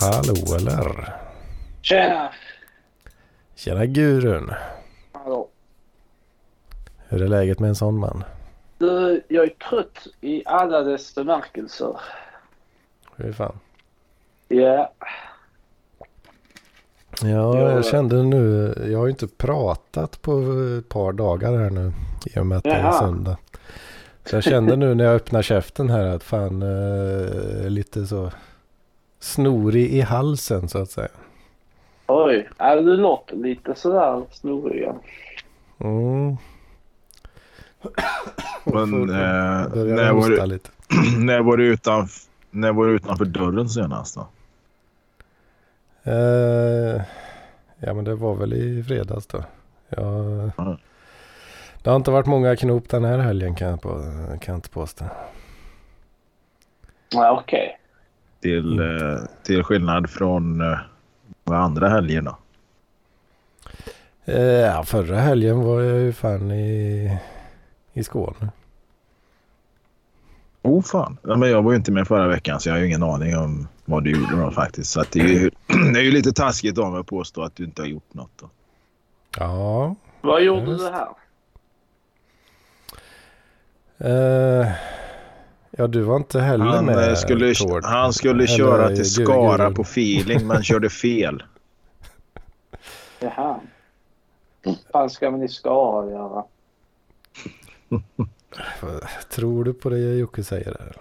Hallå eller? Tjena! Tjena Gurun. Hallå. Hur är läget med en sån man? Du, jag är trött i alla dess bemärkelser. Hur fan? Ja. Ja, Ja. jag kände nu. Jag har ju inte pratat på ett par dagar här nu. I och med att det är söndag. Så jag kände nu när jag öppnar käften här att fan eh, lite så snorig i halsen så att säga. Oj. Ja, du låter lite sådär snorig. Mm. Men, eh, när, var du, lite. när, var du utan, när var du utanför dörren senast då? Eh, ja men det var väl i fredags då. Jag, Ja. det har inte varit många knop den här helgen kan jag, på, kan jag inte påstå. Ja, okej. Till, eh, till skillnad från eh, vad andra helger då? Eh, ja, förra helgen var jag ju fan i, i Skåne. Oh fan. Ja, men jag var ju inte med förra veckan så jag har ju ingen aning om vad du gjorde då faktiskt. Så att det, är ju, det är ju lite taskigt av mig att påstå att du inte har gjort något. Då. Ja. Vad gjorde Just. du här? Eh, ja du var inte heller Han, med eh, skulle, Tord. han skulle Eller, köra eh, till Skara Gurun. på feeling men körde fel. Jaha. Vad fan ska man i Skara göra? Tror du på det Jocke säger där?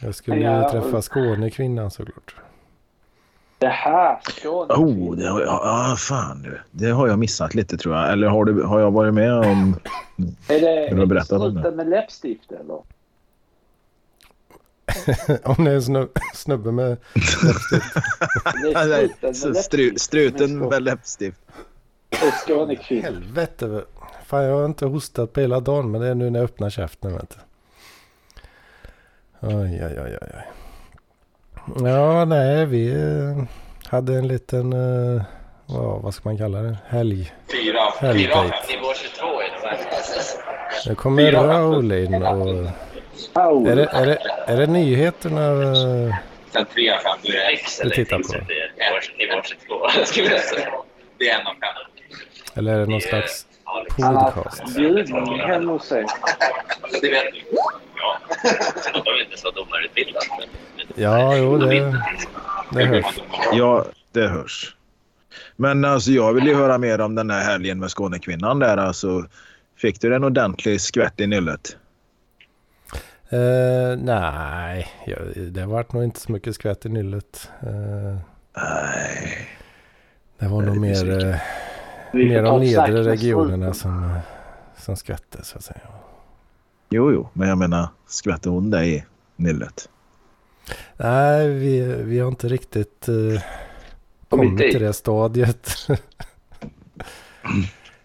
Jag skulle Ja, ju träffa Skånekvinnan såklart. Det här Skåne. Oh, det har, ja, ja, fan du. Det har jag missat lite tror jag. Eller har, du, har jag varit med om... Är det Vill du berätta om det? med läppstift eller? Om det är en snub- snubbe med läppstift. Nej, struten med läppstift. struten med. Helvete. Fan jag har inte hostat på hela dagen men det är nu när jag öppnar käften vet du. Oj oj oj oj. oj. Ja nej vi eh, hade en liten, eh, vad, vad ska man kalla det? Helg. Fyra, Helgdate. fyra, nivå 22 är det? Nu kommer Raoul in och... Är det, är det, är det nyheterna? eh, Sen tre av fem, då är det X Du eller tittar på. tingsrätt i nivå- nivå 22. skulle jag säga. Det är en av fem. Eller är det någon slags podcast? bjudning hemma hos sig. Det vet du. Ja. De är inte så domarutbildade. men- Ja, jo De det, det hörs. Ja, det hörs. Men alltså jag vill ju höra mer om den här helgen med Skånekvinnan där. Alltså, fick du en ordentlig skvätt i nyllet? Eh, nej, ja, det har varit nog inte så mycket skvätt i nyllet. Eh, Nej. det var är nog mer, Vi mer de nedre regionerna som, som skvätte så att säga. Jo, jo, men jag menar skvätte hon dig i nyllet? Nej, vi, vi har inte riktigt eh, kommit till det stadiet.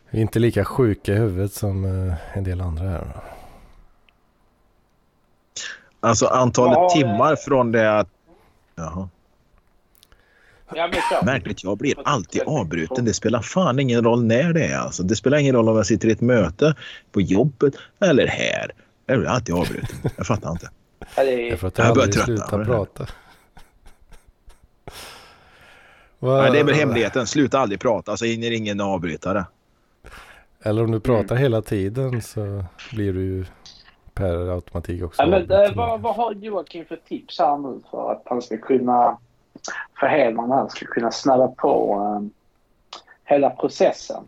vi är inte lika sjuka i huvudet som en del andra här. Alltså antalet Ja, timmar från det att... Jaha. Märkligt, jag blir alltid avbruten. Det spelar fan ingen roll när det är. Alltså. Det spelar ingen roll om jag sitter i ett möte, på jobbet eller här. Jag blir alltid avbruten. Jag fattar inte. Ja, det Det är är... för att jag Jag börjar tröttna prata. Nej, det är väl hemligheten. Sluta aldrig prata så hinner ingen avbryta det. Eller om du pratar Mm. hela tiden så blir du ju per automatik också Ja, men, avbruten. vad, vad har Joakim för tips här nu för att han ska kunna... För Hedman här ska kunna snabba på um, hela processen.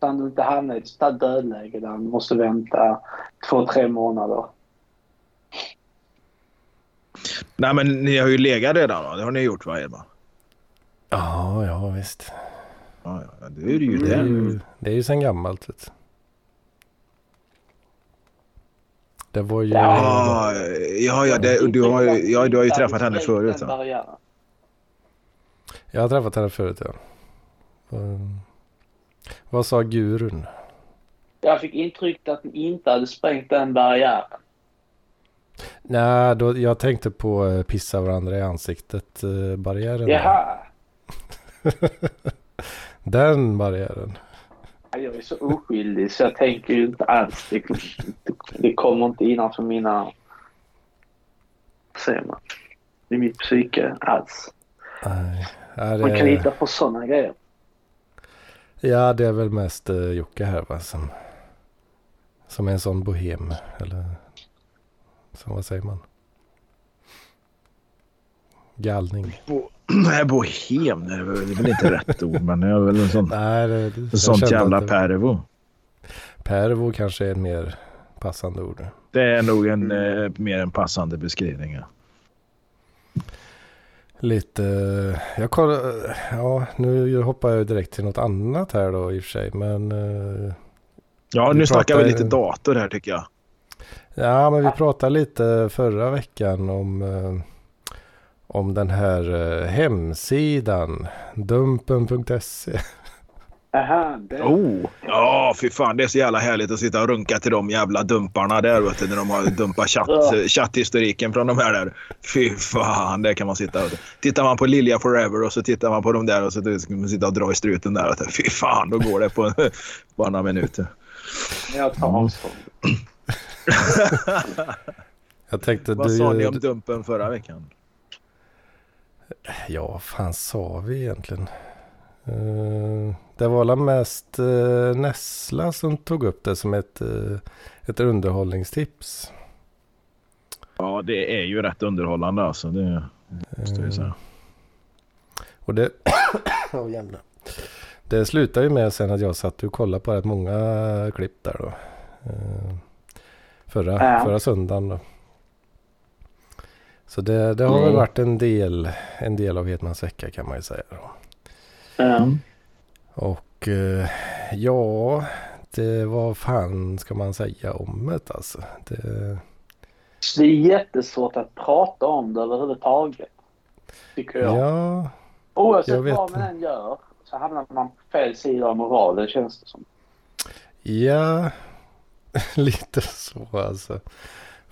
Så han inte hamnar i ett sånt där dödläge där han måste vänta två, tre månader. Nej, men ni har ju legat redan. Va? Det har ni gjort, va, Edman? Ja, ja visst. Ja, ja, då är det ju Det är där. ju, det är ju sen gammalt. Vet du. Det var ju... Ja, ja, ja, det, du, har, ju- ja, du har ju träffat henne förut. Barriären. Jag har träffat henne förut ja. Um, vad sa gurun? Jag fick intrycket att ni inte hade sprängt den barriären. Nej, då, jag tänkte på eh, pissa varandra i ansiktet eh. Jaha. Den barriären. Jag är så oskyldig så jag tänker ju inte alls. Det, det kommer inte innanför mina... Vad säger man? I mitt psyke alls. Nej. Ja, Man kan det, lita på sådana grejer. ja, det är väl mest uh, Jocke här va? Som, som är en sån bohem. Eller som vad säger man? Galning. Nej, bohem det är väl inte rätt ord, men jag är väl en sån, Nej, det, det, en sånt jävla det- pervo. Pervo kanske är ett mer passande ord. Det är nog en eh, mer en passande beskrivning. Ja. Lite, jag kollar, ja nu hoppar jag direkt till något annat här då i och för sig. Men eh, Ja, nu snackar vi lite dator här tycker jag. ja men vi pratade lite förra veckan om, eh, om den här eh, hemsidan. Dumpen.se. Aha, det... Oh! Ja, fy fan. Det är så jävla härligt att sitta och runka till de jävla dumparna där. Vet du, när de har dumpat chatt, chatthistoriken från de här där. Fy fan, där kan man sitta. Du. Tittar man på Lilja Forever och så tittar man på de där och så ska man sitta och dra i struten där. Vet du. Fy fan, då går det på bara några minuter. Jag tar avstånd. Jag tänkte Vad du... sa ni om dumpen förra veckan? Ja, vad fan sa vi egentligen? Eh, det var väl mest uh, Nessla som tog upp det som ett, eh, ett underhållningstips. Ja, det är ju rätt underhållande alltså. Det måste jag säga. Och det... Åh jävlar. Det slutade ju med sen att jag satt och kollade på rätt många klipp där då. Eh, förra, Ja. förra söndagen då. Så det, det har väl Mm. varit en del, en del av Hedmans vecka kan man ju säga. Då. Ja. Och eh, ja, det var fan ska man säga om det alltså. Det, det är jättesvårt att prata om det överhuvudtaget. Tycker jag. ja, jag Oavsett vet vad man än gör så hamnar man på fel sida av moralen känns det som. Ja, lite så alltså.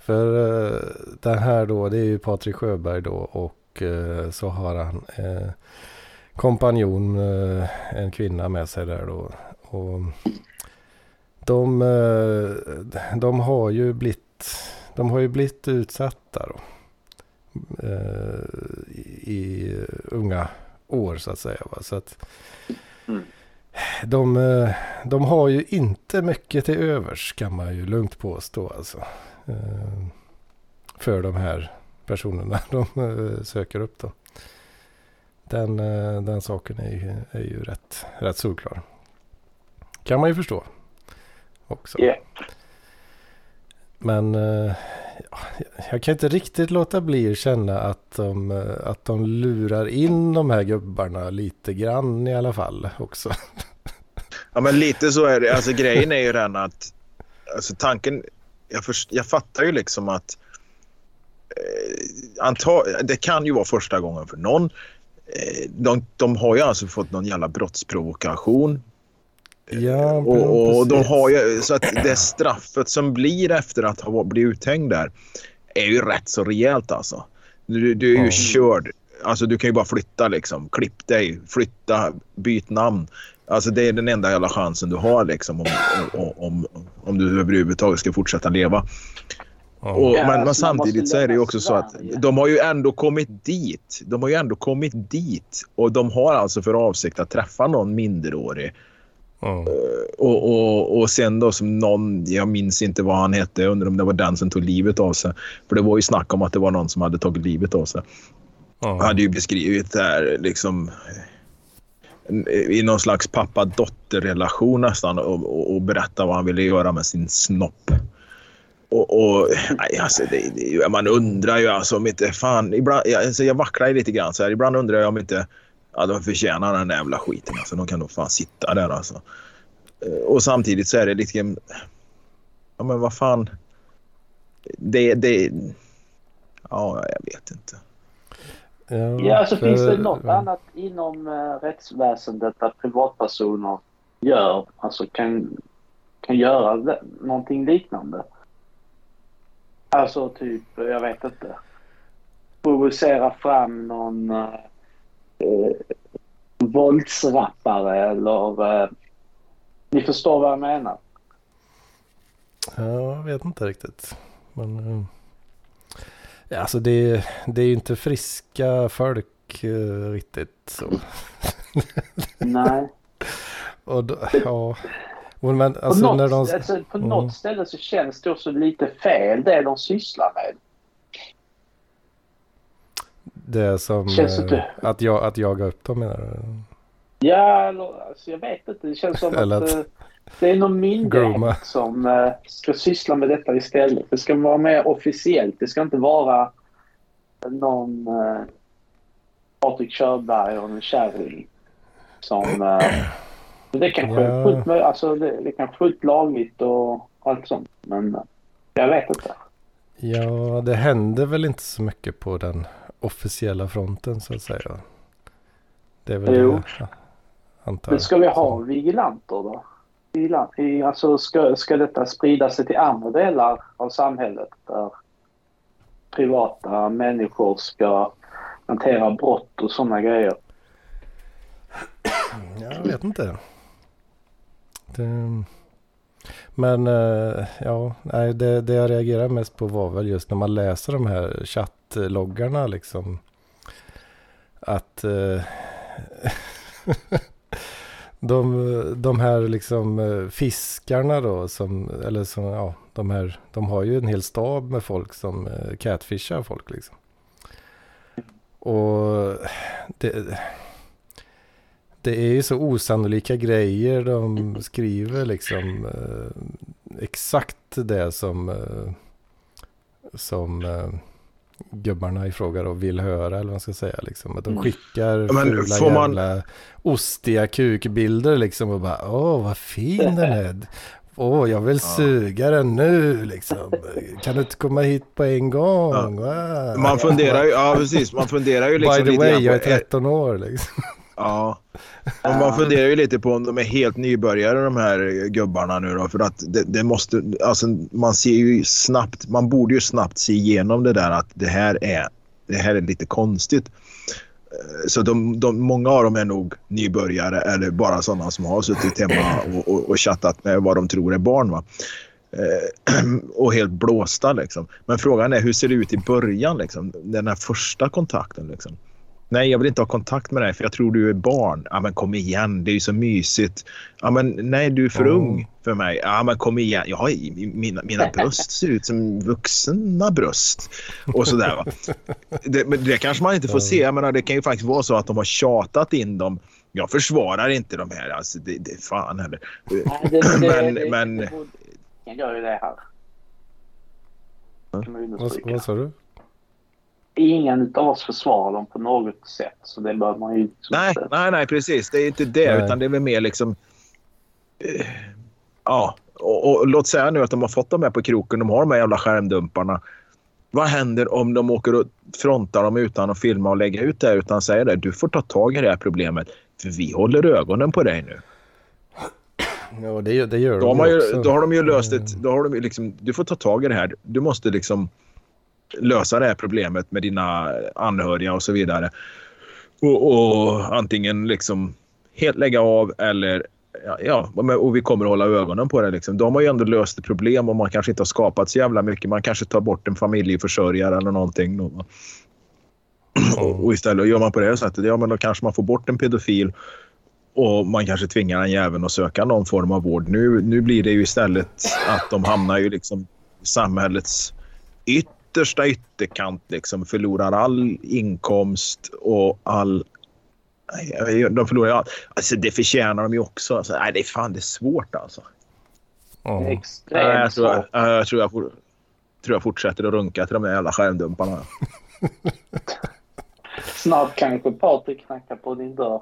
För eh, den här då, det är ju Patrik Sjöberg då och eh, så har han eh, kompanjon, eh, en kvinna med sig där då. Och de, de har ju blivit, de har ju blivit utsatta då. I, unga år så att säga. Va? Så att Mm. de, de har ju inte mycket till övers kan man ju lugnt påstå alltså. Eh, För de här personerna de eh, söker upp då. Den, eh, den saken är ju, är ju rätt, rätt solklar. Kan man ju förstå. Också. Ja. Men ja, jag kan inte riktigt låta bli att känna att de, att de lurar in de här gubbarna lite grann i alla fall också. Ja, men lite så är det. Alltså grejen är ju den att alltså, tanken... Jag, först, jag fattar ju liksom att eh, anta, det kan ju vara första gången för någon. Eh, de, de har ju alltså fått någon jävla brottsprovokation. Ja, Och, och de har ju, så att det straffet som blir efter att ha blivit uthängd där är ju rätt så rejält alltså. Du, du är ju Ja. körd. Alltså du kan ju bara flytta liksom. Klipp dig, flytta, byt namn. Alltså det är den enda jävla chansen du har liksom om, om, om, om du överhuvudtaget ska fortsätta leva. Och, Ja, men, men alltså, samtidigt så är det ju också så att de har ju ändå kommit dit. De har ju ändå kommit dit och de har alltså för avsikt att träffa någon minderårig. Ja. Och, och, och sen då som någon, jag minns inte vad han hette, jag undrar om det var den som tog livet av sig. För det var ju snack om att det var någon som hade tagit livet av sig. Han Ja. hade ju beskrivit det här liksom i någon slags pappa-dotter-relation nästan och, och, och berätta vad han ville göra med sin snopp. Och, och nej, alltså det, det, man undrar ju alltså om inte fan, ibland, jag, alltså jag vacklar lite grann så här, ibland undrar jag om inte ja, de förtjänar den där jävla skiten. Alltså, de kan nog fan sitta där alltså. Eh, och samtidigt så är det lite ja men vad fan. Det, det, ja jag vet inte. Ja, alltså för- finns det något ja. annat inom eh, rättsväsendet där privatpersoner gör, alltså kan, kan göra någonting liknande? Alltså typ, jag vet inte. Provocera fram någon eh, eh, våldsrappare eller... Eh, ni förstår vad jag menar? Ja, jag vet inte riktigt. Men, eh, ja, alltså det, det är ju inte friska folk uh, riktigt så. Nej. Och då, ja. Men alltså, på något, när de... alltså, på Mm. något ställe så känns det också lite fel det de sysslar med. Det som... Känns eh, inte- att, jag, att jaga upp dem menar du? Ja, alltså, jag vet inte. Det känns som att- eh, det är någon myndighet som eh, ska syssla med detta istället. Det ska vara mer officiellt. Det ska inte vara någon uh, Patrik Körberg och en kärring som... eh, det kanske är Ja. fullt, alltså, det, det kanske är fullt lagligt och allt sånt. Men eh, jag vet inte. Ja, det händer väl inte så mycket på den officiella fronten så att säga. Det är väl Jo. det, antar Men jag. ska vi ha vigilanter då? Illa. alltså ska, ska detta sprida sig till andra delar av samhället där privata människor ska hantera brott och sådana grejer? Jag vet inte. Det... Men eh, ja, nej, det, det jag reagerar mest på var väl just när man läser de här chattloggarna liksom. Att eh, de, de här liksom eh, fiskarna då som, eller som, ja, de här, de har ju en hel stab med folk som eh, catfishar folk liksom. Och det, det är ju så osannolika grejer de skriver liksom. Eh, exakt det som, som gubbarna i fråga då vill höra eller vad man ska säga. Liksom. Att de Mm. skickar Men fula får man- jävla ostiga kukbilder liksom och bara åh vad fin den är. Åh, jag vill suga den nu liksom. Kan du inte komma hit på en gång? Va? Man funderar ju, ja precis, man funderar ju liksom By the way, jag är på- eh, 13 år liksom. Ja. Men man funderar ju lite på om de är helt nybörjare de här gubbarna nu då. För att det, det måste, alltså man ser ju snabbt, man borde ju snabbt se igenom det där att det här är, det här är lite konstigt. Eh, Så de, de, många av dem är nog nybörjare eller bara sådana som har suttit hemma och, och, och chattat med vad de tror är barn. Va? Eh, och helt blåsta liksom. Men frågan är hur ser det ut i början liksom? Den här första kontakten liksom. Nej, jag vill inte ha kontakt med dig för jag tror du är barn. Ja, men kom igen, det är ju så mysigt. Ja, men nej, du är för Ja. ung för mig. Ja, men kom igen. Jag har, mina, mina bröst ser ut som vuxna bröst. Och sådär va. Det, men det kanske man inte får se. Jag menar, det kan ju faktiskt vara så att de har tjatat in dem. Jag försvarar inte de här. Alltså, det, det är fan heller. Nej, det, det, Men- det, men- Ingen gör ju det här. Vad sa du? Ingen av oss försvarar dem på något sätt. Så det bör man ju Nej, inte- nej, nej, precis. Det är inte det, Nej. utan det är väl mer liksom... eh, Ja, och, och låt säga nu att de har fått dem här på kroken. De har de här jävla skärmdumparna. Vad händer om de åker och frontar dem utan att filma och lägga ut det här, utan säger det. Du får ta tag i det här problemet, för vi håller ögonen på dig nu. Ja, det, det gör Då har, de man ju, också. då har de ju löst Mm. ett... Då har de liksom, du får ta tag i det här. Du måste liksom lösa det här problemet med dina anhöriga och så vidare. Och, och antingen liksom helt lägga av eller ja, och vi kommer att hålla ögonen på det. Liksom. De har ju ändå löst ett problem och man kanske inte har skapat så jävla mycket. Man kanske tar bort en familjeförsörjare eller någonting. Då, och, och istället gör man på det sättet, ja men då kanske man får bort en pedofil och man kanske tvingar den jäveln att söka någon form av vård. Nu, nu blir det ju istället att de hamnar ju liksom i samhällets yttersta ytterkant. Liksom, förlorar all inkomst och all... De förlorar allt. Alltså, det förtjänar de ju också. Alltså, nej, det är fan det är svårt alltså. Det är extremt Nej, jag, tror, svårt. jag, jag, tror jag, tror jag fortsätter att runka till de där jävla skärmdumparna. Snart kanske Patrik knackar på din dörr.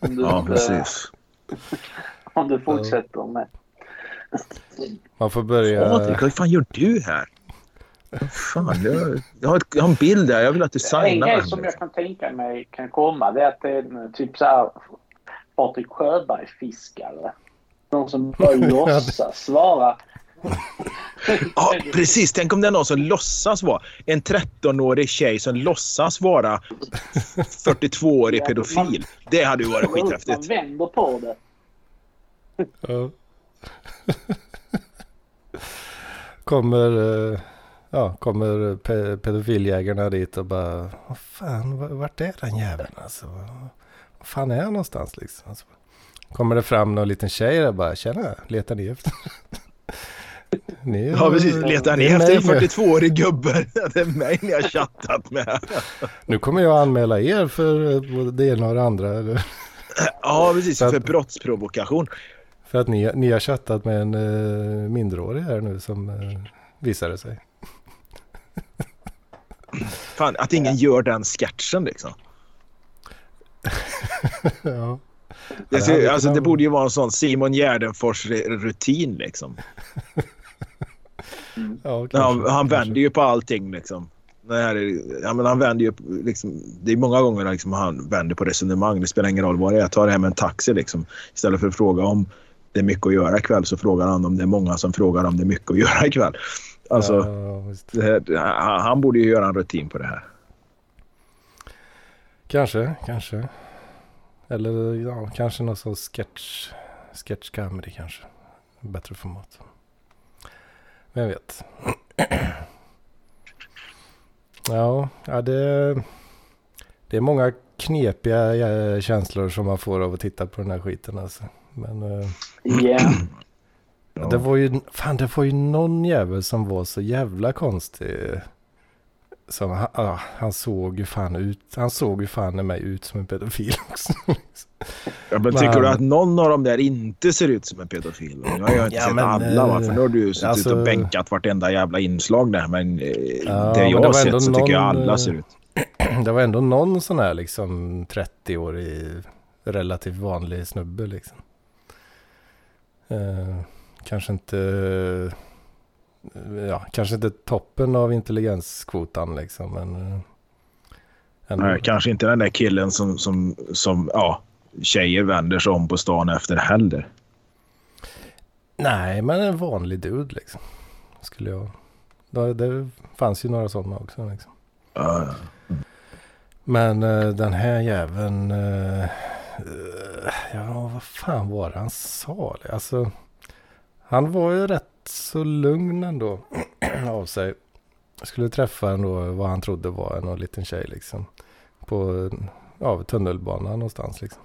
Om du, Ja, inte- precis. om du fortsätter med. Man får börja... Patrik, vad fan gör du här? Fan, jag, jag, har ett, jag har en bild där. Jag vill att du En signar grej den. som jag kan tänka mig kan komma det är att det är en typ så här Patrik Sjöberg-fiskare. Någon som bara låtsas vara... Ja, precis. Tänk om det är någon som låtsas vara en 13-årig tjej som låtsas vara 42-årig pedofil. Det hade ju varit Man skithäftigt. vänder på det. Kommer, eh, ja, kommer pe pedofiljägarna dit och bara, vad fan, vart är den jäveln alltså? Vad fan är han någonstans liksom? Alltså, kommer det fram någon liten tjej och bara, tjena, letar ni efter? ni, ja, precis. Letar ni efter en 42-årig gubbe? Det är mig ni har chattat med. nu kommer jag anmäla er för det ena och det andra. Eller? Ja, precis. För, för brottsprovokation. För att ni, ni har chattat med en uh, minderårig här nu som uh, visade sig. Fan, att ingen gör den sketchen liksom. ja. Det, ser, alltså, det borde ju vara en sån Simon Gärdenfors-rutin liksom. ja, kanske, han, han vänder ju på allting liksom. Det här är, ja, men han vänder ju liksom, det är många gånger liksom han vänder på resonemang. Det spelar ingen roll vad det är. Ta det här med en taxi liksom. Istället för att fråga om det är mycket att göra ikväll så frågar han om det är många som frågar om det är mycket att göra ikväll. Alltså, ja, här, han borde ju göra en rutin på det här. Kanske, kanske. Eller ja, kanske någon sån sketch, sketch comedy kanske. Bättre format. Vem vet. ja, ja det, det är många knepiga eh, känslor som man får av att titta på den här skiten alltså. Men... Yeah. Ja. Det var ju, fan det var ju någon jävel som var så jävla konstig. Som, han, ah, han såg ju fan ut, han såg ju fan i mig ut som en pedofil också. ja, men tycker du att någon av dem där inte ser ut som en pedofil? Jag har ju inte ja, sett men, alla va? För nu har du ju suttit alltså, och bänkat vartenda jävla inslag där. Men eh, ja, det jag har sett så någon, tycker jag alla ser ut. Det var ändå någon sån här liksom 30-årig relativt vanlig snubbe liksom. Uh, kanske inte, ja, kanske inte toppen av intelligenskvotan liksom. Men, ändå. Nej, kanske inte den där killen som, som, som ja, tjejer vänder sig om på stan efter heller. Nej, men en vanlig dude liksom. Skulle jag. Det, det fanns ju några sådana också liksom. Uh. Men uh, den här jäveln. Uh, ja, vad fan var det han sa? Alltså. Han var ju rätt så lugn ändå av sig. Jag skulle träffa ändå vad han trodde var en liten tjej liksom. På ja, tunnelbanan någonstans liksom.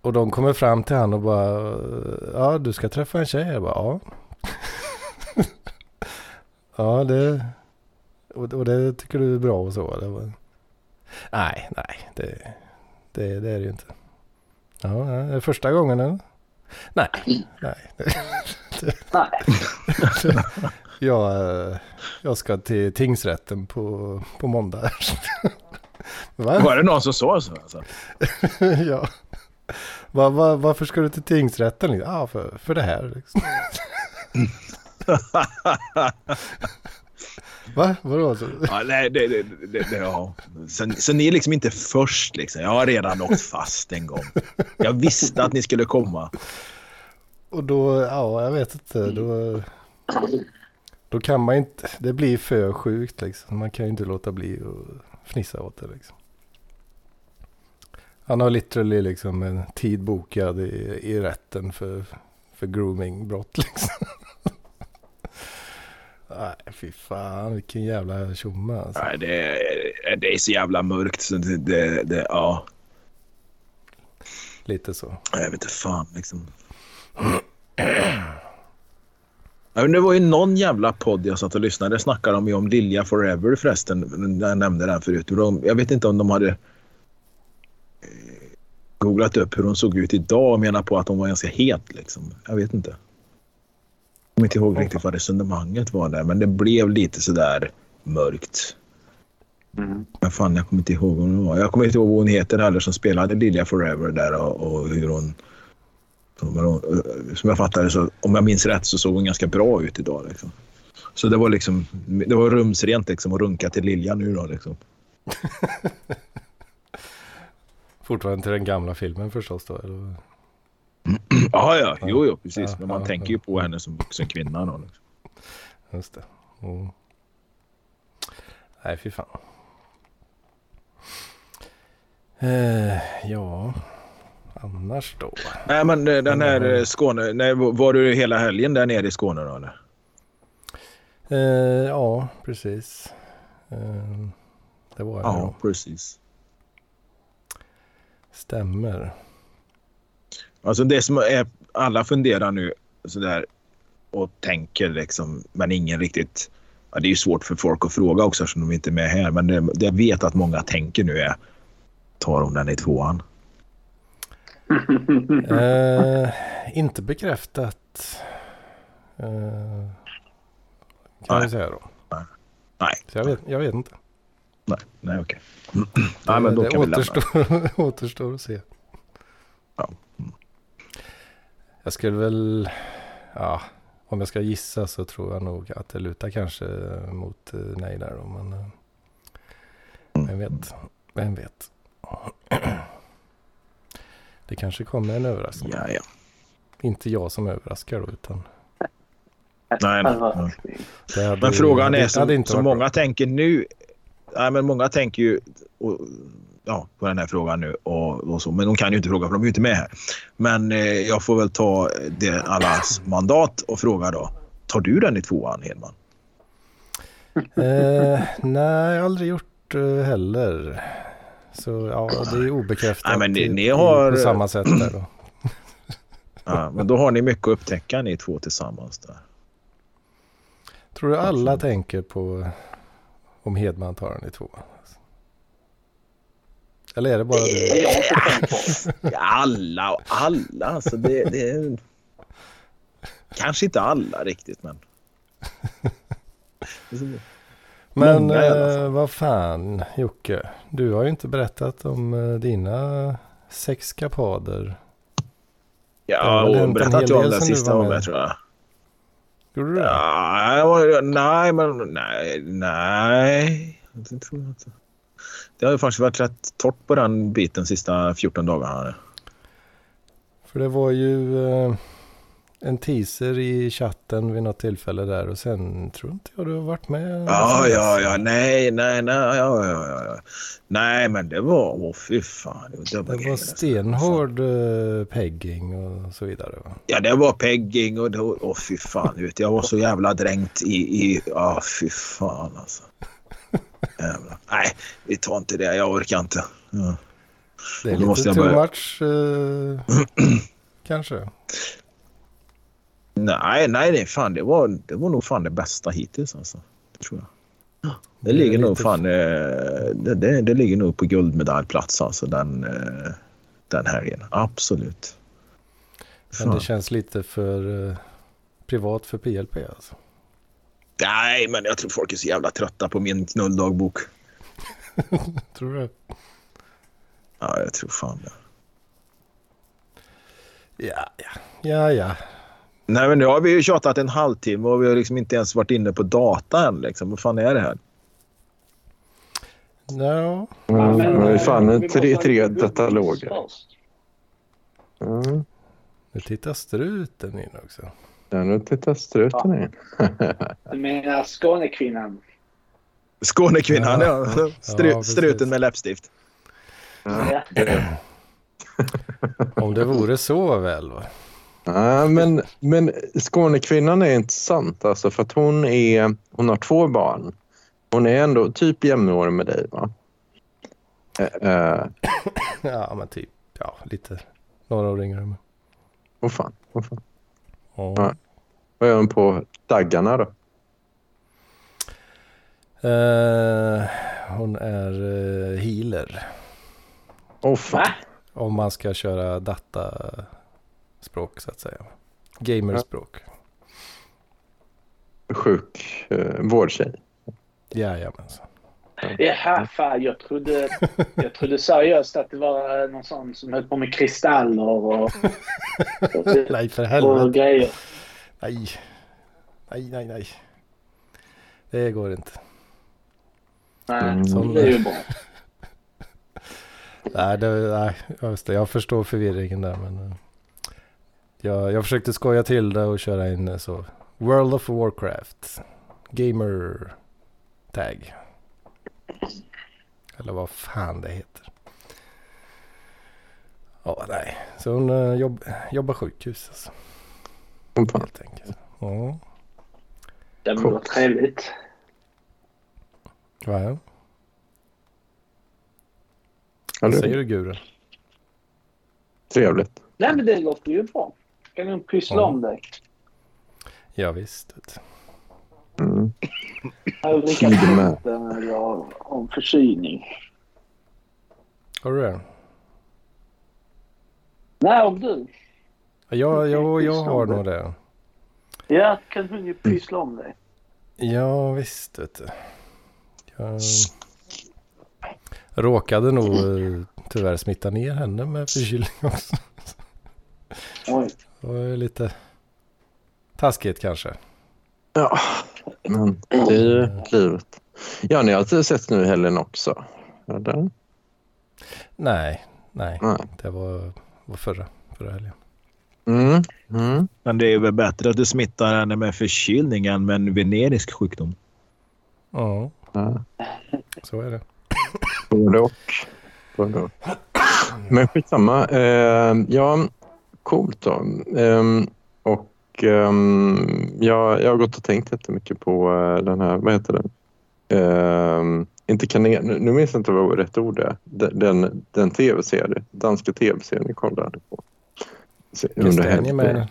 Och de kommer fram till han och bara, ja du ska träffa en tjej? Jag bara, ja. ja det, och, och, det tycker du är bra och så? Det Bara, nej, nej, det, det, det är det ju inte. Ja, det är första gången eller? Nej. Nej. Nej. jag, eh, jag ska till tingsrätten på, på måndag. Va? Var det någon som sa så? Alltså? ja. Va, va, varför ska du till tingsrätten? Ja, för, för det här. Liksom. Va? Vadå? Ja, nej, det, det, det, det, ja. så, så ni är liksom inte först liksom. Jag har redan åkt fast en gång. Jag visste att ni skulle komma. Och då, ja, jag vet inte. Då, då kan man inte, det blir för sjukt liksom. Man kan ju inte låta bli att fnissa åt det liksom. Han har literally liksom en tid bokad i, i rätten för, för groomingbrott liksom. Fy fan vilken jävla tjomme alltså. Nej, det är, det är så jävla mörkt så det, det, det ja. Lite så. Jag vet inte fan liksom. Det var ju någon jävla podd jag satt och lyssnade. Det snackade de ju om Lilja Forever förresten. Jag nämnde den förut. jag vet inte om de hade eh, googlat upp hur hon såg ut idag och menar på att hon var ganska het. Liksom. Jag vet inte kommer inte ihåg riktigt vad resonemanget var där, men det blev lite sådär mörkt. Mm. Men fan, jag kommer inte ihåg vad hon var. Jag kommer inte ihåg vad hon heter heller som spelade Lilja Forever där och, och hur hon... Som jag fattade så, om jag minns rätt, så såg hon ganska bra ut idag. Liksom. Så det var liksom, det var rumsrent liksom att runka till Lilja nu då liksom. Fortfarande till den gamla filmen förstås då? Eller? Ja, ja, jo, jo, precis. Men man tänker ju på henne som vuxen kvinna. Då, liksom. Just det. Mm. Nej, fy fan. Eh, ja, annars då? Nej, men den här mm. Skåne. Nej, var du hela helgen där nere i Skåne då eller? Eh, ja, precis. Eh, det var jag Ja, ja. precis. Stämmer. Alltså det som är, alla funderar nu sådär och tänker liksom, men ingen riktigt. Ja, det är ju svårt för folk att fråga också eftersom de inte är med här. Men det, det jag vet att många tänker nu är, tar hon den i tvåan? Eh, inte bekräftat. Eh, kan vi säga då. Nej. Så jag, vet, jag vet inte. Nej, nej okej. Nej, men då det kan vi lämna. återstår, återstår att se. Ja. Jag skulle väl, ja, om jag ska gissa så tror jag nog att det lutar kanske mot eh, nej där då. Men eh, vem vet, vem vet. Det kanske kommer en överraskning. Ja, ja. Inte jag som överraskar då utan. Nej, nej, nej. Men frågan är som, som många tänker nu. Nej, men många tänker ju och, ja, på den här frågan nu och, och så. Men de kan ju inte fråga för de är ju inte med här. Men eh, jag får väl ta det allas mandat och fråga då. Tar du den i tvåan Hedman? Eh, nej, aldrig gjort eh, heller. Så ja, det är obekräftat Nej, men ni- ni har- på samma sätt där då. Ja, men då har ni mycket att upptäcka ni två tillsammans. Där. Tror du alla tänker på om Hedman tar den i två? Eller är det bara Det du? har jag inte tänkt på. Alla och alla. Alltså det, det är... Kanske inte alla riktigt men. Men eh, vad fan Jocke, du har ju inte berättat om eh, dina sexkapader. Har Ja, och berättat jag om den sista var med. tror jag. Gjorde du det? Ja, nej, men nej, nej. Det tror jag inte. Det har ju faktiskt varit rätt torrt på den biten sista 14 dagarna. För det var ju eh, en teaser i chatten vid något tillfälle där och sen tror inte jag du har varit med. Ja, ja, ja, nej, nej, nej, ja, ja, ja. Nej, men det var, åh fy fan. Det var, Det var alltså. stenhård eh, pegging och så vidare. Va? Ja, det var pegging och var, åh fy fan. Vet, jag var så jävla dränkt i, i, ja fy fan alltså. Jävlar. Nej, vi tar inte det. Jag orkar inte. Ja. Det är måste lite jag too börja- much eh, kanske. Nej, nej, nej, fan det var, det var nog fan det bästa hittills alltså. Det tror jag. Det ligger nog fan, eh, det, det, det ligger nog på guldmedaljplats alltså den, eh, den helgen. Absolut. Men det känns lite för eh, privat för PLP alltså. Nej, men jag tror folk är så jävla trötta på min knulldagbok. Tror du? Ja, jag tror fan det. Ja, ja, ja, ja. Nej, men nu har vi ju tjatat en halvtimme och vi har liksom inte ens varit inne på data än. Liksom. Vad fan är det här? No. Ja, men, fan vi tre, tre dataloger. först. Mm. Nu tittar struten in också. Ja, nu tittar struten in. Du menar Skånekvinnan? Skånekvinnan, ja. Ja, Stru, ja, struten med läppstift. Ja. Om det vore så väl va? Ja, men, men Skånekvinnan är intressant alltså för att hon, är, hon har två barn. Hon är ändå typ jämnårig med dig va? Eh, Ja, men typ. Ja, lite. Några år yngre. Åh fan, åh fan. Ja. Ja. Vad gör hon på daggarna då? Eh, hon är uh, healer. Åh fan. Om man ska köra dataspråk så att säga. Gamerspråk. Sjuk eh, vårdtjej. Jajamensan. Jaha, fan jag trodde, jag trodde seriöst att det var eh, någon sån som höll på med kristaller och, och, Nej för och helvete. grejer. Nej. Nej, nej, nej. Det går inte. Nej, Mm. det är ju bra. Nej, det, nej just det. jag förstår förvirringen där. Men, eh, jag, jag försökte skoja till det och köra in eh, så. World of Warcraft. Gamer tag. Eller vad fan det heter. Ja, nej. Så hon uh, jobb, jobbar sjukhus alltså. Åh fan. Helt enkelt. Ja. Det var Coolt. trevligt. Va? Ja, Vad säger är du Gure? trevligt. Nej, men det låter ju bra. Kan du pyssla Ja. om dig? Ja, visst. Mm. Vatten eller om förkylning? Har du det? Nej, om du. Ja, jag, jag har nog det. det. Ja, kan hon ju pyssla om dig. Ja, visst. Vet du. Jag råkade nog eh, tyvärr smitta ner henne med förkylning också. Oj. Det var lite taskigt kanske. Ja, men det är ju livet. Ja, ni har inte sett nu i helgen också? Eller? Nej, nej. Nej. Det var, var förra, förra helgen. Mm. Mm. Men det är väl bättre att du smittar henne med förkylning än med en venerisk sjukdom. Ja, Ja, så är det. både och. Både och. Men skitsamma. Eh, ja, coolt då. Eh, och ehm, jag, jag har gått och tänkt jättemycket på eh, den här, vad heter den? Eh, inte kanen, nu nu minns jag inte vad rätt ord är. Den, den, tv-serie, danska tv-serien ni kollade på. Kastanjemännen.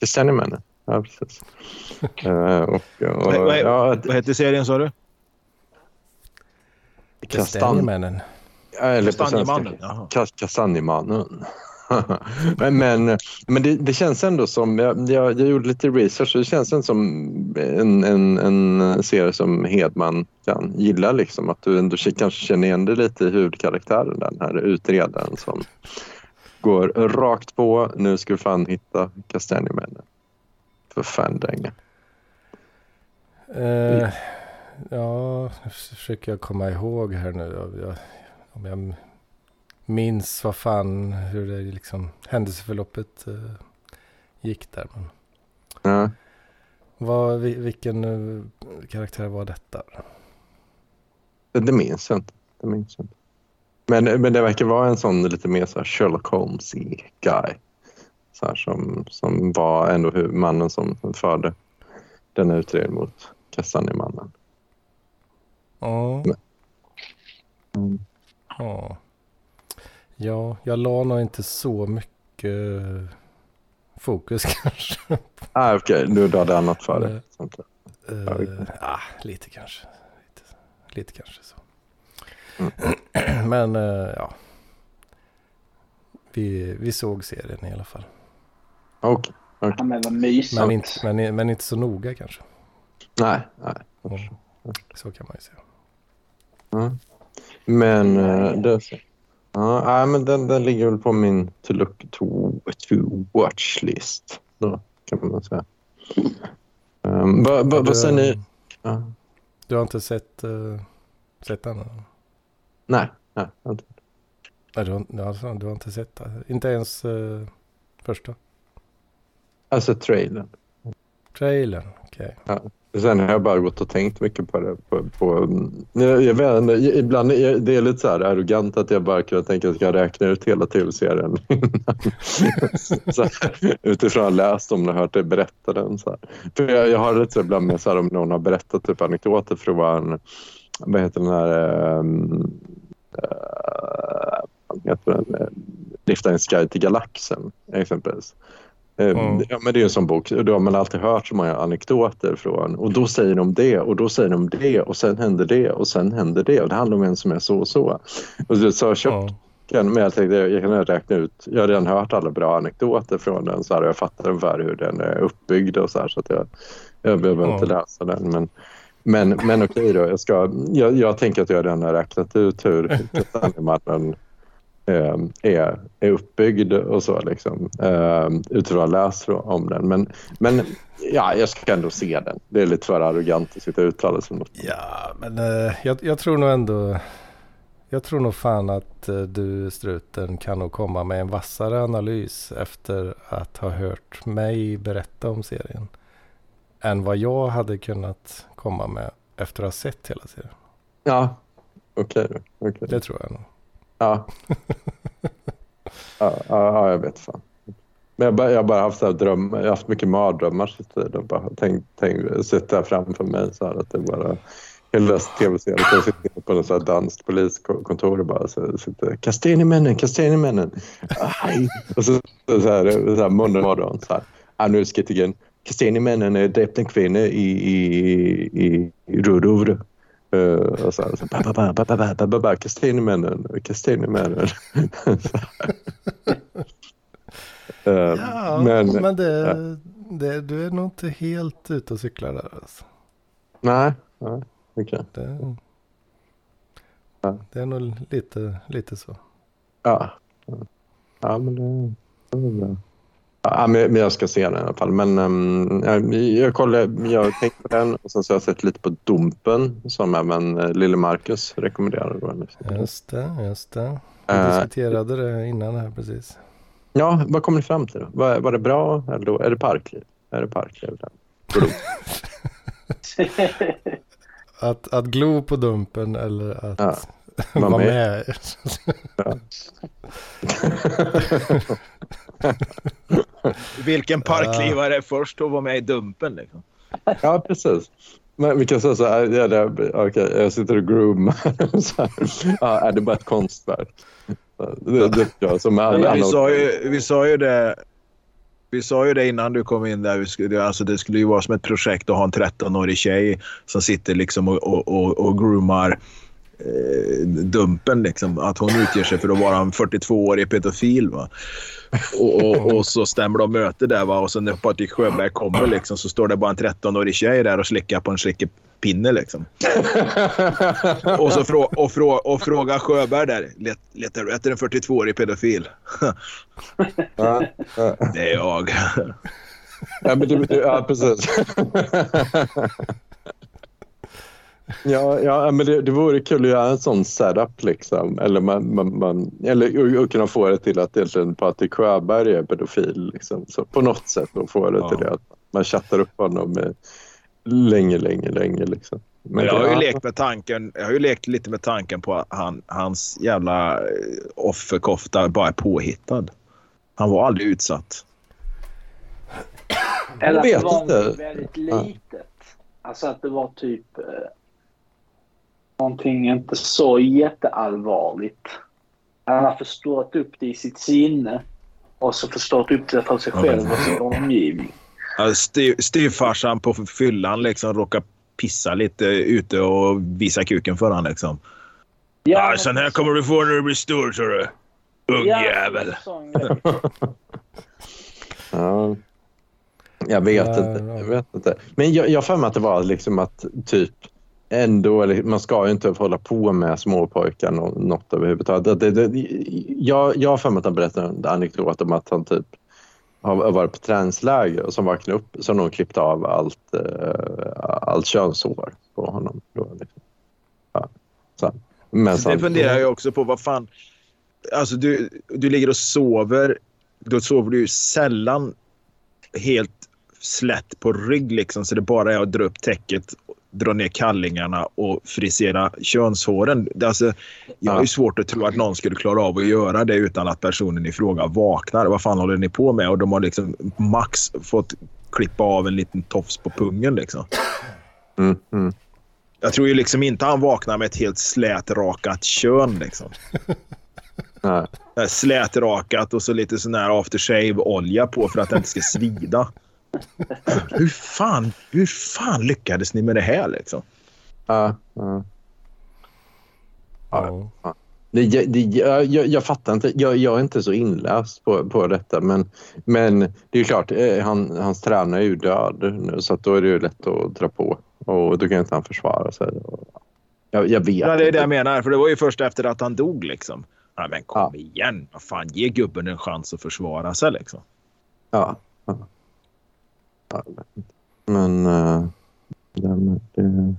Kastanjemännen, ja precis. Eh, och, och, Vad- vad- ja, Vad heter serien sa du? kastan, Kastanjemännen. eller Kastanjemannen. Kastanjemannen. men men, men det, det känns ändå som, jag, jag, gjorde lite research, det känns ändå som en, en, en serie som Hedman kan gilla. Liksom, att du ändå kanske känner igen dig lite i huvudkaraktären, den här utredaren som går rakt på, nu ska vi fan hitta Kastanjemännen. För fan dänga. Eh, ja, nu försöker jag komma ihåg här nu. Jag, om jag minns vad fan hur det liksom händelseförloppet eh, gick där. Men Ja. vad, vi- vilken eh, karaktär var detta? Det minns jag inte. Det minns inte. Men, men det verkar vara en sån lite mer så Sherlock holmes guy. Så här, som, som var ändå mannen som förde denna utredning mot Kastanjemannen. Ja. Mm. Ja. Ja, jag la nog inte så mycket fokus kanske. Ah, Okej, okay. du hade annat för dig. Eh, okej. ah, lite kanske. Lite, lite kanske så. Mm. Men eh, ja. Vi, vi såg serien i alla fall. Okej. Ja, men vad mysigt. Men inte, men, men inte så noga kanske. Nej, nej. Mm. Så kan man ju säga. Ja. Men eh, det... Ja, nej, men den, den ligger väl på min to look to, to watch list. Då kan man säga. Um, vad Ja, säger ni? Ja. Du har inte sett, uh, sett den? Nej, nej. inte. Nej, du, har, ja, alltså, du har inte sett den? Inte ens eh, första? Alltså trailern. Trailern? Okej. Sen har jag bara gått och tänkt mycket på det. På, på, jag, vet inte, ibland är det är lite så här arrogant att jag bara kunde tänka att jag ska räkna ut hela tv-serien utifrån att ha läst om den och hört dig berätta den. Så här. För jag, jag har lite så ibland med så här, om någon har berättat typ anekdoter från... vad heter den här, um, uh, vad heter den, eh, Liftarens guide till galaxen exempelvis. Mm. Ja, men det är en sån bok. Och Då har man alltid hört så många anekdoter från. Och då säger de det och då säger de det och sen händer det och sen händer det. Och det handlar om en som är så och så. Och så, har jag köpt den, men jag tänkte jag kan räkna ut. Jag har redan hört alla bra anekdoter från den så här, och jag fattar ungefär hur den är uppbyggd och så här. Så att jag, jag behöver Ja. inte läsa den. Men, men, men okej då. Jag, ska, jag, jag tänker att jag redan har räknat ut hur eh, är, är uppbyggd och så liksom, eh, utifrån att ha läst om den. Men, men ja, jag ska ändå se den. Det är lite för arrogant att sitta och uttala sig om något. Ja, men eh, jag, jag tror nog ändå... Jag tror nog fan att eh, du struten kan nog komma med en vassare analys efter att ha hört mig berätta om serien. Än vad jag hade kunnat komma med efter att ha sett hela serien. Ja, okej. då, okej. Det tror jag nog. Ja. ja, ja, ja, jag vet fan. Men jag, bara, jag har bara haft, så här dröm, jag har haft mycket mardrömmar så jag bara tänkt, tänkt, sitta framför mig så här att det bara hela tv-serien jag sitter på något danskt poliskontor och bara så, sitter kasta in i männen, kasta in i männen. Aj. Och så, så, så här, så här måndag morgon så här. Ah, nu ska jag igen. Kasta in i männen dräpt en kvinna i, i, i, i Rudovre. Uh, och så här, Kastanjemännen, Kastanjemännen. uh, eh, ja, men, men det, Ja, det, du är nog inte helt ute och cyklar där alltså. Nej, nej, okay. det, ja. det är nog lite, lite så. Ja, ja men det, det är bra. Ja, men jag ska se den i alla fall. Men um, jag, kollar, jag har tänkt på den och sen så har jag sett lite på Dumpen som även uh, Lille Marcus rekommenderade. Just det, just det. Vi uh, diskuterade det innan här precis. Ja, vad kom ni fram till? Var, var det bra? Eller är det parkliv? Är det parkliv? Att, att glo på dumpen eller att ja, vara med. med. Vilken parklivare är först att vara med i dumpen? Liksom? Ja, precis. Men vi kan säga så här, ja, det, okay, jag sitter och groomar. ja, är det bara ett konstverk? Det, det, ja, som alla, vi, sa ju, vi sa ju det vi sa ju det innan du kom in där. Vi skulle, alltså det skulle ju vara som ett projekt att ha en 13-årig tjej som sitter liksom och, och, och, och groomar eh, Dumpen. Liksom, att hon utger sig för att vara en 42-årig pedofil. Va? Och, och, och, så stämmer de möte där. Va? Och så när Patrik Sjöberg kommer liksom, så står det bara en 13-årig tjej där och slickar på en slickepinne. Liksom. och, så frå, och, frå, och fråga Sjöberg där. Let, letar du efter en 42-årig pedofil? det är jag. ja, men det, ja, precis. Ja, ja men det, det vore kul att göra en sån setup liksom. Eller, man, man, man, eller och, kunna få det till att egentligen Patrik Sjöberg är pedofil. Liksom. Så på något sätt och få det ja. till det att man chattar upp honom med länge, länge, länge. Liksom. Men jag har ju lekt med tanken, jag har ju lekt lite med tanken på att han, hans jävla eh, offerkofta bara är påhittad. Han var aldrig utsatt. Eller att det var väldigt litet. Alltså att det var typ eh, någonting inte så jätteallvarligt. Han har förstått upp det i sitt sinne och så förstått upp det för sig själv och sin omgivning. Ja, styvfarsan på fyllan liksom råkar pissa lite ute och visa kuken för honom liksom. Ja, ah, sån här kommer du få när du blir stor, tror du. Ungjävel. Ja, ja. Jag vet inte. Jag vet inte. Men jag har för mig att det var liksom att typ ändå, man ska ju inte hålla på med småpojkar något överhuvudtaget. Det, det, jag, jag har för mig att han berättade en anekdot om att han typ har varit på träningsläger och som vaknade upp så har någon klippt av allt, uh, allt könshår på honom. Liksom. ja. så. Men det funderar jag också på. Vad fan... Alltså du, du ligger och sover. Då sover du sällan helt slätt på rygg liksom, så det bara är att dra upp täcket dra ner kallingarna och frisera könshåren. Alltså, jag har ju svårt att tro att någon skulle klara av att göra det utan att personen i fråga vaknar. Vad fan håller ni på med? Och de har liksom max fått klippa av en liten tofs på pungen. Liksom. Mm, mm. Jag tror ju liksom inte han vaknar med ett helt slätrakat kön. Liksom. Slätrakat och så lite sån här aftershave-olja på för att det inte ska svida hur, fan, hur fan lyckades ni med det här liksom? Ja. ja. ja. ja. Det, det, jag, jag, fattar inte. Jag, jag, är inte så inläst på, på detta. Men, men det är klart, eh, han, hans tränare är ju död nu så då är det ju lätt att dra på. Och då kan inte han försvara sig. Jag, jag vet ja, det är det jag menar. För det var ju först efter att han dog liksom. Ja, men kom ja. igen. Vad fan, ge gubben en chans att försvara sig liksom. Ja. ja. Men... Uh, det, det...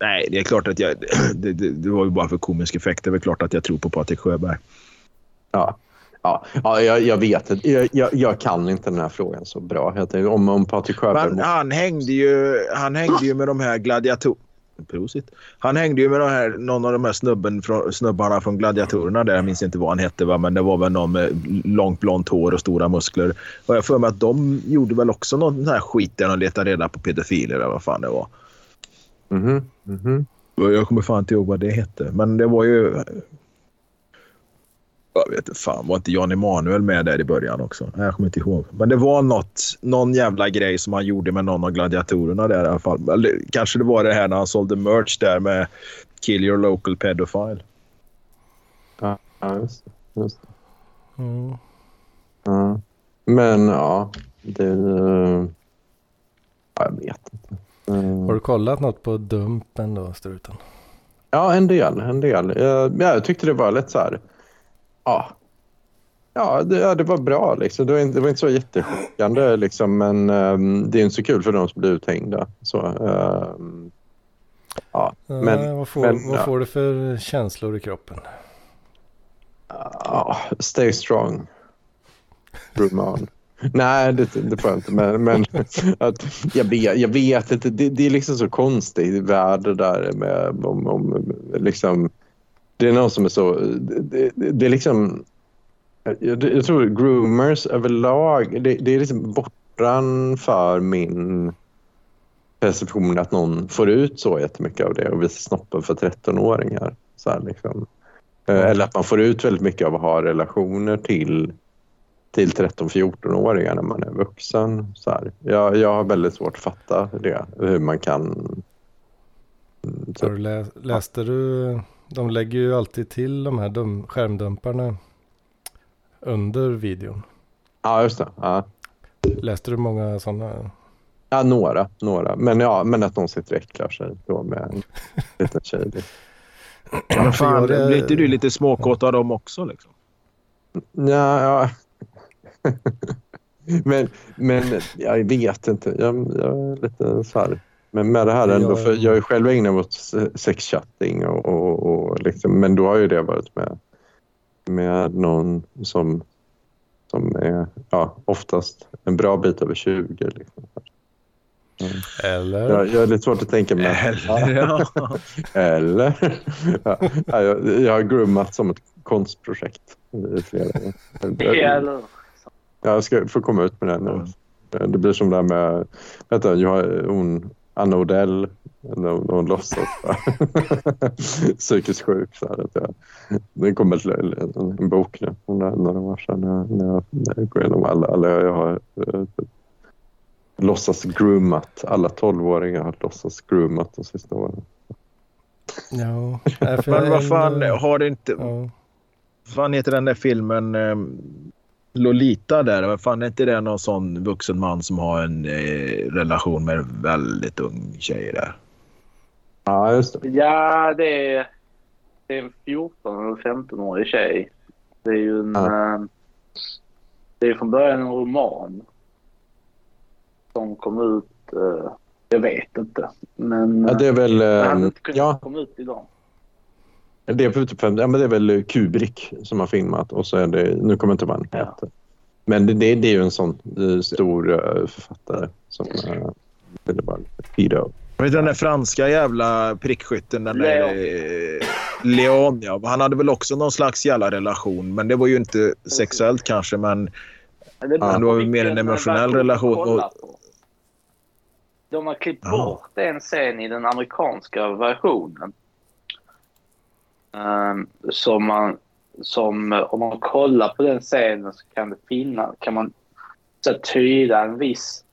Nej, det är klart att jag... Det, det, det, var ju bara för komisk effekt. Det är väl klart att jag tror på Patrik Sjöberg. Ja, ja, ja jag, jag vet. Jag, jag, jag, kan inte den här frågan så bra. Om, om Patrik Sjöberg... Men han hängde ju, han hängde ju med de här gladiatorerna. Prosit. Han hängde ju med här, någon av de här snubben från, snubbarna från Gladiatorerna där. Jag minns inte vad han hette, va? men det var väl någon med långt blont hår och stora muskler. Och jag för mig att de gjorde väl också någon sån här skit där de letade reda på pedofiler eller vad fan det var. Mhm, mhm. Jag kommer fan inte ihåg vad det hette, men det var ju... Jag vet inte fan, var inte Jan Emanuel med där i början också? Nej, jag kommer inte ihåg. Men det var något, någon jävla grej som han gjorde med någon av gladiatorerna där i alla fall. Eller kanske det var det här när han sålde merch där med Kill your local pedophile. Ja, just det. Just det. Mm. Ja. Men ja, det... eh, ja, jag vet inte. Eh, Har du kollat något på Dumpen då, Struten? Ja, en del. En del. Jag, ja, jag tyckte det var lite så här... Ja, ja, det, ja, det var bra. Liksom. Det, var inte, det var inte så jättechockande, liksom, men ehm, det är inte så kul för de som blir uthängda. Så, ehm, ja, Men, men, vad får, men, vad ja. får du för känslor i kroppen? ja, stay strong. Roman. Nej, det, det får jag inte. Men, men att, jag, vet, jag vet inte. Det, det är liksom så konstigt värld det där med om, om, liksom, Det är någon som är så... Det, det, det är liksom... Jag, jag tror groomers överlag, det, det är liksom bortan för min perception att någon får ut så jättemycket av det och visar snoppen för 13-åringar. Så här liksom. Eh, Eller att man får ut väldigt mycket av att ha relationer till, till 13-14-åringar när man är vuxen. Så här. Jag, jag har väldigt svårt att fatta det, hur man kan... Mm, lä, läste du? De lägger ju alltid till de här dum, skärmdumparna under videon. Ja, just det. Ja. Läste du många sådana? Ja, några. några. Men, ja, men att någon sitter och äcklar sig då med en liten tjej. det- Men fan, det- blir inte du lite småkåt av dem också? Liksom? Ja, ja. men, men jag vet inte. Jag, jag är lite så här. Men med det här ändå, Jag- för jag är själv ägnat mot sexchatting och, och, och liksom, men då har ju det varit med, med någon som, som är ja, oftast en bra bit över 20. Liksom. Eller? Jag, jag är lite svårt att tänka mig. Eller, ja. Eller? Ja, ja, jag, jag har groomat som ett konstprojekt i flera år. Eller Ja, jag ska få komma ut med det nu. Det blir som det här med vänta, jag har, hon, Anna Odell när hon, låtsas psykiskt sjuk. Så här, att jag, det kom ett, en, en bok nu, några år sedan när när jag, när jag går igenom alla, alla jag har eh, typ, låtsas groomat. Alla tolvåringar har låtsas groomat de sista åren. Ja. Men vad fan, har det inte... Ja. Vad fan heter den där filmen eh, Lolita där? Vad fan är inte det någon sån vuxen man som har en eh, relation med en väldigt ung tjej där? Ja, just det. Ja, det är, det är en 14 eller 15-årig tjej. Det är ju en... Ja. eh, Det är från början en roman. Som kom ut... eh, jag vet inte. Men... Ja, det är väl... eh, ja, komma ut idag. Det är, typ ja, men det är väl Kubrick som har filmat och så är det... Nu kommer jag inte vad han Ja. heter. Men det, det, det är ju en sån eh, stor eh, författare som uh, ville vara lite pedo. Vet du den där franska jävla prickskytten? Den där, Leon. eh, Leon, ja. Han hade väl också någon slags jävla relation. Men det var ju inte sexuellt kanske, men... Men det, Ja, det var väl mer en emotionell relation och- De har klippt Ja. bort en scen i den amerikanska versionen. Ehm, som man, som om man kollar på den scenen så kan det finna, kan man så tyda en viss,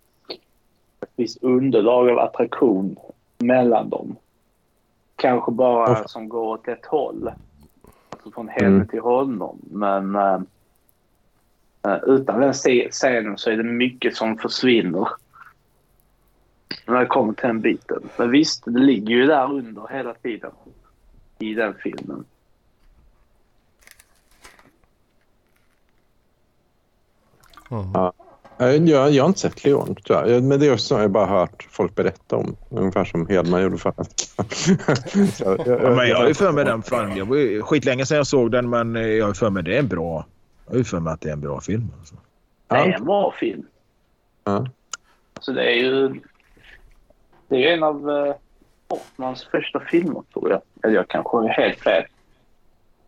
ett visst underlag av attraktion mellan dem. Kanske bara Åh. som går åt ett håll. Alltså från henne Mm. till honom. Men eh, utan den scenen så är det mycket som försvinner. När det kommer till den biten. Men visst, det ligger ju där under hela tiden. I den filmen. Mm. Ja. Eh, Jag, jag har inte sett Leon, tror jag. Men det är också jag har bara hört folk berätta om. Ungefär som Hedman gjorde förra veckan. Jag- jag- Ja, men jag har ju för mig den. Fan, det var skitlänge sedan jag såg den, men eh, jag har för mig det är en bra... Jag har för mig att det är en bra film. Alltså. Det är en bra film. Ja. Så det är ju... Det är en av eh, Portmans första filmer tror jag. Eller jag kanske är helt fel.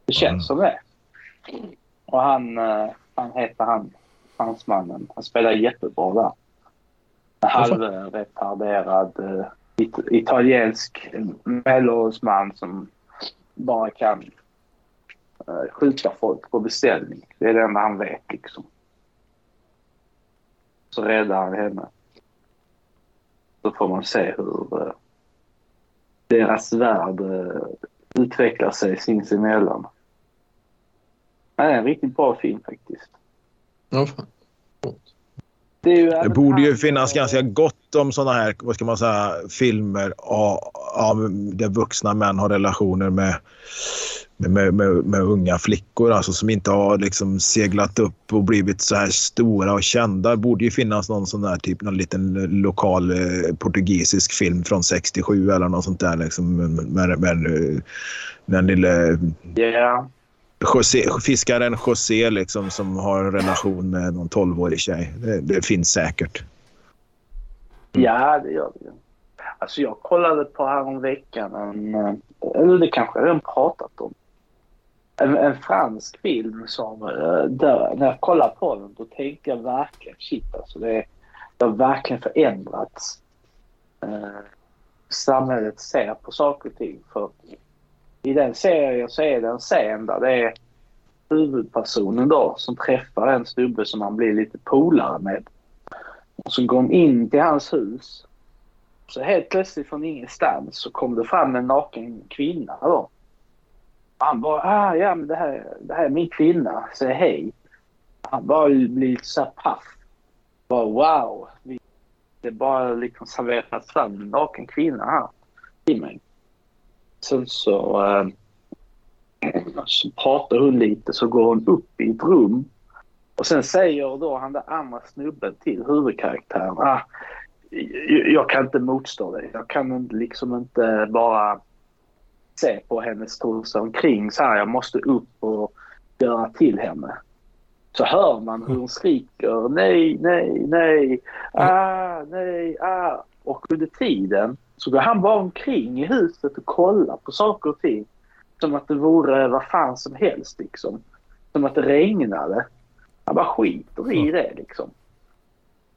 Det känns Mm. som det. Och han, eh, han heter han, fransmannen. Han spelar jättebra där. En halvretarderad eh, it, italiensk medelåldersman som bara kan eh, skjuta folk på beställning. Det är det enda han vet liksom. Så räddar han henne. Så får man se hur eh, deras värld eh, utvecklar sig sinsemellan. Det är en riktigt bra film faktiskt. Ja, fan. Det, är ju Det borde ju finnas ganska gott om sådana här, vad ska man säga, filmer av, av där vuxna män har relationer med, med, med, med unga flickor alltså som inte har liksom seglat upp och blivit så här stora och kända. Det borde ju finnas någon sån där typ, någon liten lokal eh, portugisisk film från 67 eller något sånt där liksom med, med, den lille Ja, José, fiskaren José liksom, som har en relation med någon 12-årig tjej. Det, det finns säkert. Mm. ja, det gör vi ju. Alltså jag kollade på häromveckan en, eh, eller det kanske jag redan pratat om. En, en fransk film som, eh, där, när jag kollar på den då tänkte jag verkligen shit alltså det, det har verkligen förändrats. Eh, samhället ser på saker och ting. För i den serien så är det en scen där det är huvudpersonen då som träffar en snubbe som han blir lite polare med. Och så går de in till hans hus. Så helt plötsligt från ingenstans så kom det fram en naken kvinna då. Han bara, ah, ja men det här, det här är min kvinna, säg hej. Han bara blir lite så paff. Bara wow. Det är bara liksom serverats fram en naken kvinna här till mig. Sen så, äh, så pratar hon lite så går hon upp i ett rum. Och sen säger då han den andra snubben till huvudkaraktären. Ah, jag, kan inte motstå det. Jag kan inte- liksom inte bara se på henne stå omkring så här. Jag måste upp och göra till henne. Så hör man hur hon skriker nej, nej, nej, ah, nej, ah. Och under tiden så går han bara omkring i huset och kollar på saker och ting. Som att det vore vad fan som helst liksom. Som att det regnade. Han bara skiter i det liksom.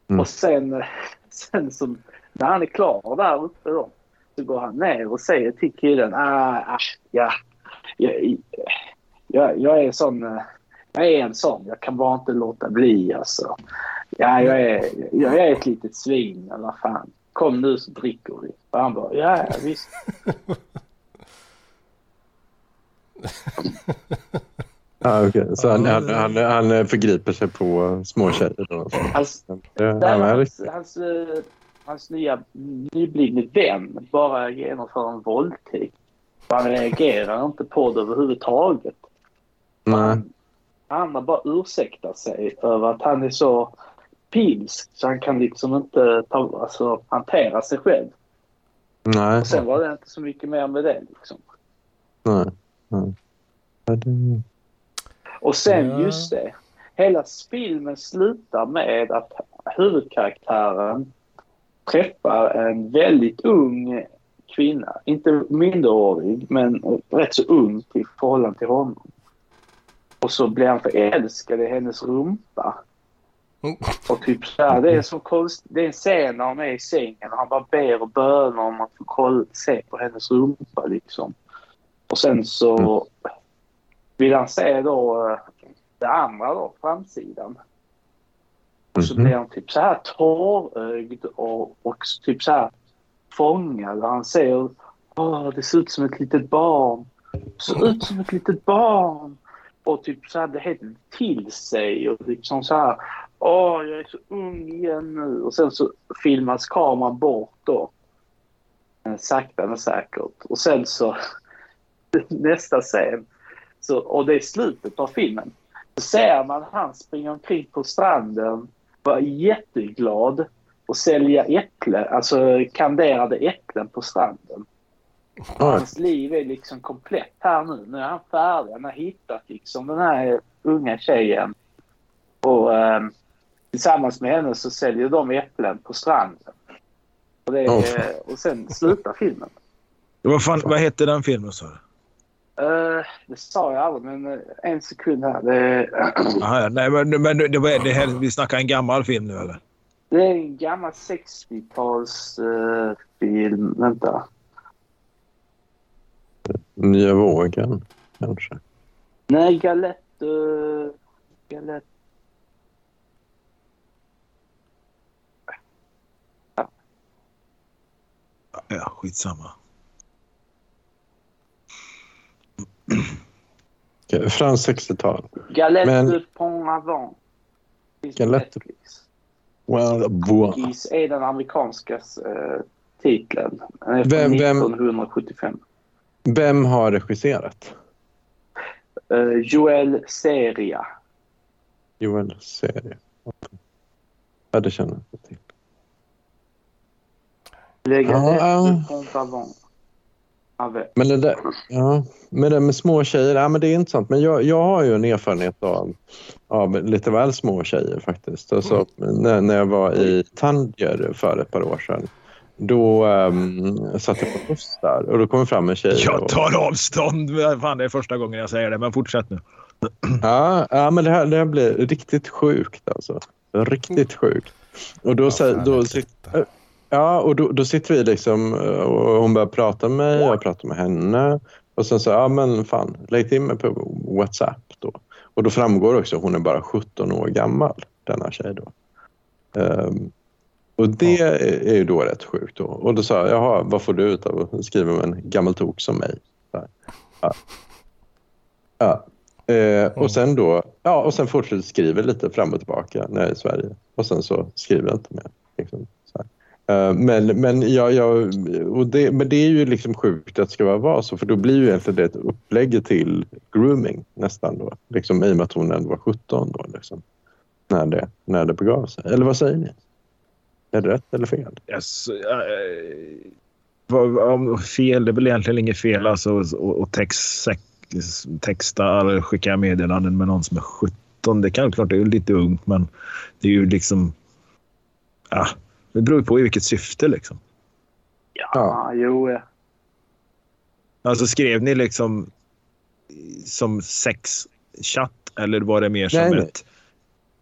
Mm. Och sen, sen så, när han är klar där uppe då. Så går han ner och säger till killen. Ah, ah, ja, jag, jag, jag är sån. eh, Jag är en sån. Jag kan bara inte låta bli alltså. Ja, jag är, jag är ett litet svin eller vad fan. Kom nu så dricker vi. Och han bara, ja, ja visst. Ja, okej. Så han, han, han, han förgriper sig på små tjejer då? Hans, hans, hans, eh, hans nya nyblivne vän bara genomför en våldtäkt. Han reagerar inte på det överhuvudtaget. Nej. Han, han bara ursäktar sig över att han är så pilsk så han kan liksom inte ta, alltså, hantera sig själv. Nej. Och sen var det inte så mycket mer med det. Liksom. Nej. Nej. Och sen Ja. just det. Hela filmen slutar med att huvudkaraktären träffar en väldigt ung kvinna. Inte minderårig, men rätt så ung till förhållande till honom. Och så blir han förälskad i hennes rumpa. Mm. Och typ så här, det är så konst, det är en scen när de är i sängen och han bara ber och bönar om att få kolla, se på hennes rumpa liksom. Och sen så vill han se då eh, det andra då, framsidan. Och så Mhm. blir han typ så här tårögd och, och typ så här fångad. Han säger Åh, det ser ut som ett litet barn. Det ser ut som ett litet barn. Och typ så här, det helt till sig och liksom så här. Åh, jag är så ung igen nu. Och sen så filmas kameran bort då. Eh, Sakta men säkert. Och sen så nästa scen. Så, och det är slutet av filmen. Så ser man han springa omkring på stranden, vara jätteglad och sälja äpplen, alltså kanderade äpplen på stranden. Hans liv är liksom komplett här nu. Nu är han färdig. Han har hittat liksom den här unga tjejen. Och eh, tillsammans med henne så säljer de äpplen på stranden. Och, det är, Oh. och sen slutar filmen. Vad, fan, vad hette den filmen sa du? Eh, det sa jag aldrig, men eh, en sekund här. Det, Aha. Nej, men, men det, var, det här, vi snackar en gammal film nu eller? det är en gammal 60-tals eh, film. Vänta. Nya vågen, kanske. Nej, Galette... Uh, Galette... Ja, skitsamma. Okej, Frans 60-tal. Galette Men- Avant. Netflix. Well, boa. Gis är den amerikanska eh, titeln. Den är från Vem- vem- 1975. Vem har regisserat? Eh, Joel Seria. Joel serie. Okej. Ja, det känner jag inte till. Le Galette ja. Men det där, ja, med det med små tjejer, ja, men det är intressant. Men jag, jag har ju en erfarenhet av, av lite väl små tjejer faktiskt. Alltså, när, när jag var i Tanger för ett par år sedan. Då um, satt jag på buss där och då kom fram en tjej. Jag och, tar avstånd. Fan, det är första gången jag säger det, men fortsätt nu. ja, ja, men det här, det här blir riktigt sjukt alltså. Riktigt sjukt. Och då, Ja, då, tittar. Ja, och då, då sitter vi liksom och hon börjar prata med mig, jag pratar med henne. Och sen så, ja men fan, lägg till mig på WhatsApp då. Och då framgår också att hon är bara 17 år gammal, denna tjej då. Ehm, och det är ju då rätt sjukt då. Och då sa jag, jaha, vad får du ut av att skriva med en gammal tok som mig? Ja. ja. Eh, och sen då, ja och sen fortsätter skriva lite fram och tillbaka när jag är i Sverige. Och sen så skriver jag inte mer. Liksom. Eh, Eh, men, men, jag, jag, och det, men det är ju liksom sjukt att det ska vara så för då blir ju egentligen det ett upplägg till grooming nästan då. Liksom, I och med att hon ändå var 17 då. Liksom, när, det, när det begav sig. Eller vad säger ni? Är det rätt eller fel? Yes, äh, vad- om fel, det är väl egentligen inget fel alltså att och text, texta eller skicka meddelanden med någon som är 17. Det kan klart det är lite ungt, men det är ju liksom... Ja, det beror ju på i vilket syfte liksom. Ja, Ja. jo. ja. Alltså skrev ni liksom som sexchatt eller var det mer som Nej, nej. ett...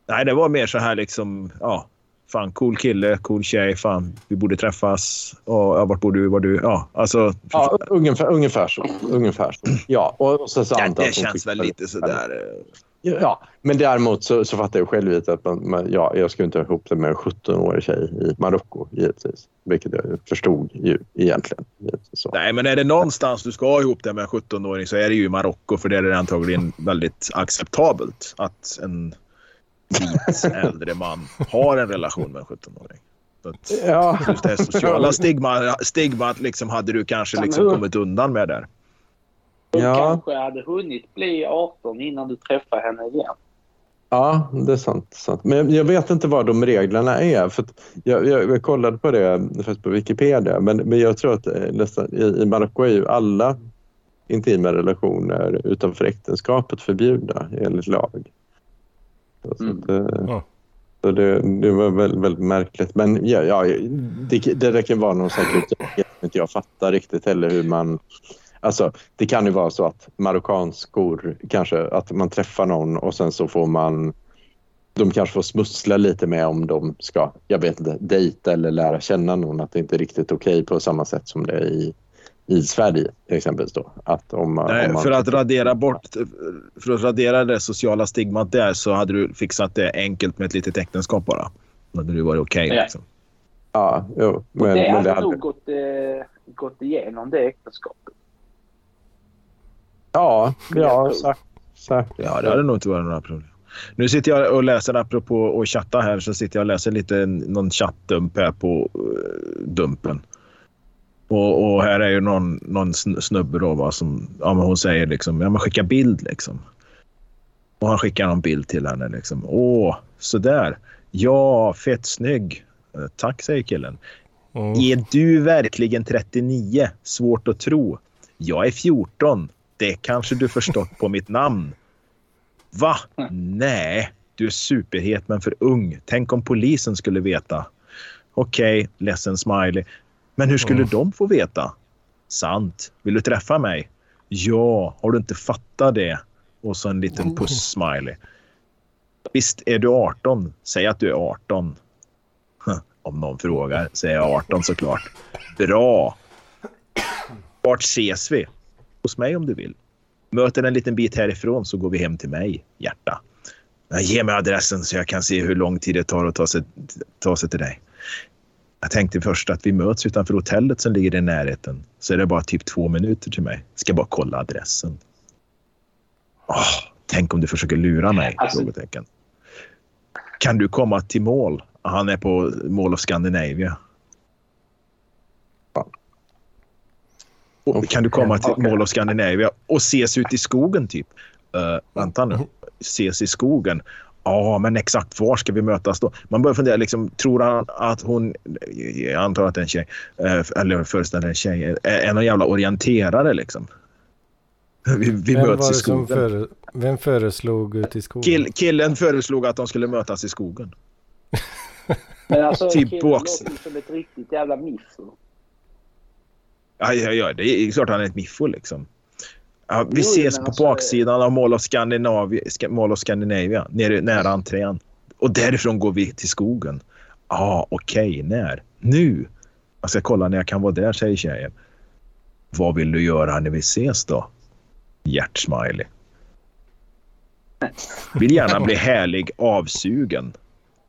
Nej, det var mer så här liksom, ja, fan cool kille, cool tjej, fan vi borde träffas. Och, ja, vart bor du, var du? Ja, alltså. Ja, ungefär, ungefär så. Ungefär så. Ja, och, och så, så jag det känns väl lite sådär. Ja, men däremot så, så fattar jag själv att man, man, ja, jag skulle inte ha ihop det med en 17-årig tjej i Marocko givetvis. Vilket jag förstod ju egentligen. Så. Nej, men är det någonstans du ska ha ihop det med en 17-åring så är det ju i Marocko för där är det antagligen väldigt acceptabelt att en vit äldre man har en relation med en 17-åring. Så att Ja, just det sociala stigma, stigmat liksom hade du kanske liksom kommit undan med där. Du Ja. kanske hade hunnit bli 18 innan du träffade henne igen. ja, det är sant. sant. Men jag vet inte vad de reglerna är. För att jag, jag, jag kollade på det först på Wikipedia. Men, men jag tror att eh, nästan, i, i Marocko är ju alla intima relationer utanför äktenskapet förbjudna enligt lag. Så Mm. att, eh, Ja. Så det, det var väldigt, väldigt märkligt. Men ja, ja, det, det kan vara någon säkert inte jag fattar riktigt heller hur man... Alltså, det kan ju vara så att marockanskor, kanske att man träffar någon och sen så får man... De kanske får smussla lite med om de ska, jag vet inte, dejta eller lära känna någon. Att det inte är riktigt okej på samma sätt som det är i, i Sverige exempelvis. Då. Att om, Nej, om man, för att radera bort, för att radera det sociala stigmat där så hade du fixat det enkelt med ett litet äktenskap bara. Då hade det varit okej. Ja. liksom. Ja, jo, Och men, det men hade det hade... nog gått, eh, gått igenom det äktenskapet. Ja, ja säkert. säkert. Ja, det hade nog inte varit några problem. Nu sitter jag och läser, apropå att chatta här, så sitter jag och läser lite någon chattdump här på uh, Dumpen. Och, och här är ju någon, någon sn- snubbe då, va, som ja, men hon säger liksom, ja men skicka bild liksom. Och han skickar någon bild till henne liksom. Åh, sådär. Ja, fett snygg. Eh, Tack, säger killen. Mm. Är du verkligen 39? Svårt att tro. Jag är 14. Det kanske du förstått på mitt namn. Va? Nej, du är superhet men för ung. Tänk om polisen skulle veta. Okej, ledsen smiley. Men hur skulle Mm. de få veta? Sant. Vill du träffa mig? Ja, har du inte fattat det? Och så en liten puss-smiley. Visst är du 18? Säg att du är 18. Om någon frågar säger jag 18 såklart. Bra. Vart ses vi? Hos mig om du vill. Möter en liten bit härifrån så går vi hem till mig, hjärta. Ge mig adressen så jag kan se hur lång tid det tar att ta sig, ta sig till dig. Jag tänkte först att vi möts utanför hotellet som ligger i närheten. Så är det bara typ två minuter till mig. Ska bara kolla adressen. Åh, tänk om du försöker lura mig? Alltså- Frågetecken. Kan du komma till mål? Han är på Mall of Scandinavia. Och kan du komma till. Mall of Scandinavia och ses ut i skogen typ? Uh, vänta nu. Ses i skogen? Ja, men exakt var ska vi mötas då? Man börjar fundera, liksom, tror han att hon, jag antar att det är en tjej, eh, eller föreställer en tjej, är någon jävla orienterare liksom? Vi, vi Vem, möts i skogen. före, vem föreslog ut i skogen? Kill, killen föreslog att de skulle mötas i skogen. Men alltså, Typ killen box. låter som ett riktigt jävla miffo. Ja, ja, ja, det är klart han är ett miffo liksom. Ja, vi Jo, ses på alltså- baksidan av Mall of, Scandinavia, Mall of Scandinavia, nere, nära entrén. Och därifrån går vi till skogen. Ja, ah, okej, när? Nu? Jag ska kolla när jag kan vara där, säger tjejen. Vad vill du göra när vi ses då? Hjärtsmiley. Vill gärna bli härlig, avsugen.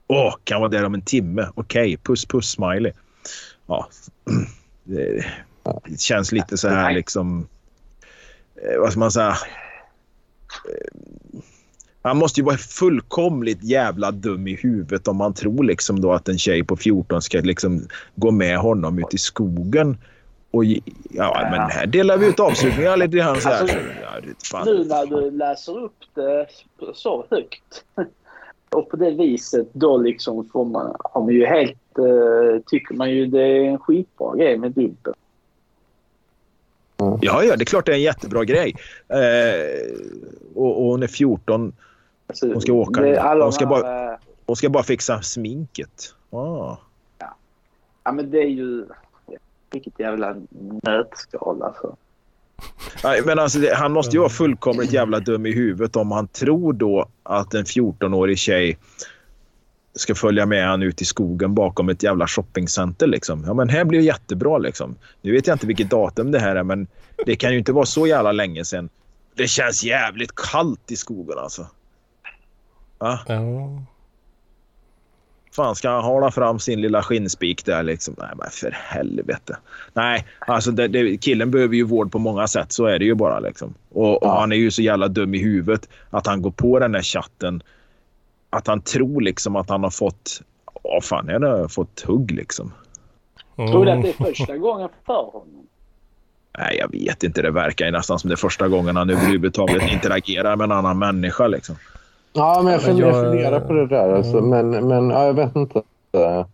Åh, kan vara där om en timme. Okej, puss puss smiley. Ja, det, känns lite så här liksom... eh, Vad ska man säga? Eh, Han måste ju vara fullkomligt jävla dum i huvudet om man tror liksom då att en tjej på 14 ska liksom gå med honom ut i skogen. Och ja, men här delar vi ut avsugningar lite grann så här. Alltså, Ja. Nu när du läser upp det så högt och på det viset då liksom får man, har man ju helt, eh, tycker man ju det är en skitbra grej med Dumpen. Ja, ja, det är klart det är en jättebra grej. Eh, och, och hon är 14. Alltså, Hon ska åka. Hon ska här, bara- eh, Hon ska bara fixa sminket. Ah. Ja men det är ju, vilket jävla nötskal alltså. Nej, men alltså, det, han måste ju vara fullkomligt jävla dum i huvudet om han tror då att en 14-årig tjej ska följa med han ut i skogen bakom ett jävla shoppingcenter. Liksom. Ja, men här blir det jättebra. Liksom. Nu vet jag inte vilket datum det här är, men det kan ju inte vara så jävla länge sedan. Det känns jävligt kallt i skogen alltså. Va? Ja. fan ska han hålla fram sin lilla skinnspik där liksom? Nej, men för helvete. Nej, alltså det, det, killen behöver ju vård på många sätt. Så är det ju bara liksom. Och, och han är ju så jävla dum i huvudet att han går på den här chatten. Att han tror liksom att han har fått... Vad fan, han har fått hugg liksom. Tror du att det Mm. är första gången för honom? Nej, jag vet inte. Det verkar ju nästan som det är första gången han överhuvudtaget interagerar med en annan människa liksom. Ja, men jag funderar, jag- funderar på det där. Alltså. Men, men ja, jag vet inte eh,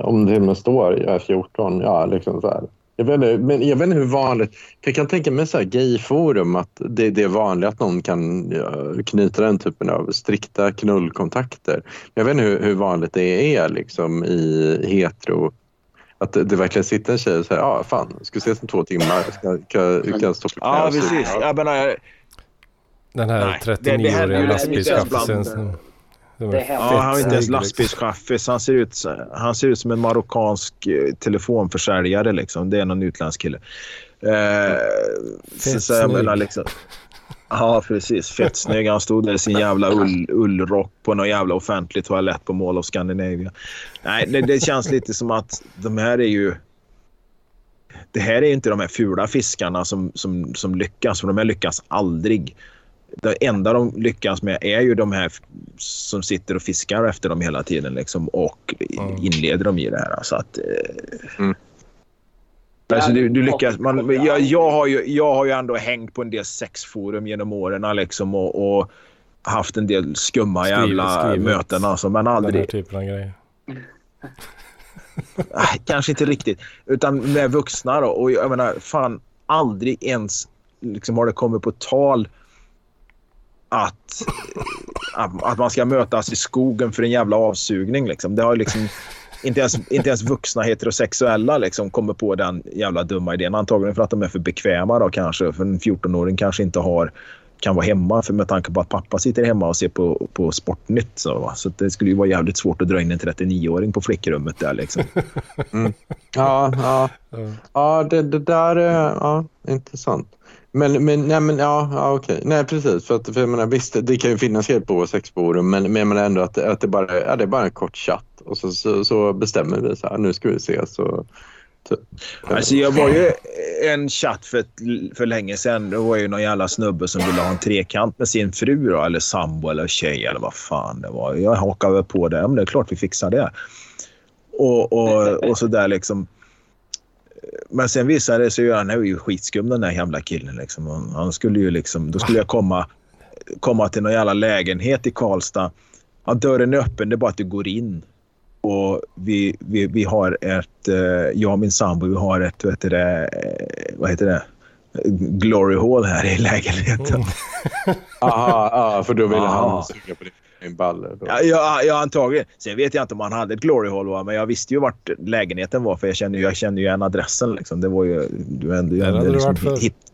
om det med står jag är 14. Ja, liksom så här. Jag vet, inte, men jag vet inte hur vanligt... Jag kan tänka mig så här gayforum att det, det är vanligt att någon kan knyta den typen av strikta knullkontakter. Jag vet inte hur, hur vanligt det är liksom, i hetero... Att det, det verkligen sitter en tjej och säger ja, fan, ska ses om två timmar. Ska, kan jag stå på knä Ja, och suga?" precis. Jag menar, Den här Nej, det- det händer ju 39-åriga liksom inte lastbilschaffisen. Det är. Ja, han fett inte ens lastbilschaffis. Han ser, ut, han ser ut som en marockansk eh, telefonförsäljare. Liksom. Det är någon utländsk kille. Eh, Fett så jag menar liksom... Ja, precis. Fett snygg. Han stod där i sin jävla ull, ullrock på någon jävla offentlig toalett på Mall of Scandinavia. Nej, det, det känns lite som att de här är ju... Det här är ju inte de här fula fiskarna som, som, som lyckas, för de här lyckas aldrig. Det enda de lyckas med är ju de här som sitter och fiskar efter dem hela tiden liksom, och Mm. inleder dem i det här. Så att, eh, Mm. Alltså, du, du lyckas, man, jag, jag, har ju, jag har ju ändå hängt på en del sexforum genom åren liksom, och, och haft en del skumma Skrivit- jävla skrivit möten. Alltså, men Den här aldrig, typen av grejer. Nej, kanske inte riktigt. Utan med vuxna då. Och jag menar, fan, aldrig ens liksom, har det kommit på tal att, att, man ska mötas i skogen för en jävla avsugning. Liksom. Det har liksom... inte, ens, inte ens vuxna heterosexuella liksom kommer på den jävla dumma idén. Antagligen för att de är för bekväma då kanske. För en 14-åring kanske inte har kan vara hemma för med tanke på att pappa sitter hemma och ser på, på Sportnytt. Så, va? så det skulle ju vara jävligt svårt att dra in en 39-åring på flickrummet där liksom. Mm. Ja, ja. ja det, det där är ja, intressant. Men, men, nej, men ja, ja okej. Nej, precis. För att, för jag menar, visst, det kan ju finnas helt på sexforum, men, men jag menar ändå att, att det, bara, ja, det är bara en kort chatt och så, så, så bestämmer vi så här, nu ska vi ses. Och, typ. Alltså jag var ju en chatt för, ett- för länge sedan. Det var ju någon jävla snubbe som ville ha en trekant med sin fru då, eller sambo eller tjej eller vad fan det var. Jag hakade väl på det. Men det är klart vi fixar det. Och, och, och så där liksom. Men sen visade det sig att han är ju skitskum den där jävla killen. Liksom. Han, skulle ju liksom, då skulle jag komma, komma till någon jävla lägenhet i Karlstad. Ja, dörren är öppen, det är bara att du går in. Och vi, vi, vi har ett, eh, jag och min sambo, vi har ett, vet du det, eh, vad heter det? Glory hall här i lägenheten. Aha, ja, för då ville han suga på din balle. Då. Ja, ja, ja, antagligen. Sen vet jag inte om han hade ett glory hall, va? men jag visste ju vart lägenheten var för jag kände ju, jag kände ju igen adressen. Liksom. Det var ju... Du ändå, Där hade du liksom, varit förr. hit,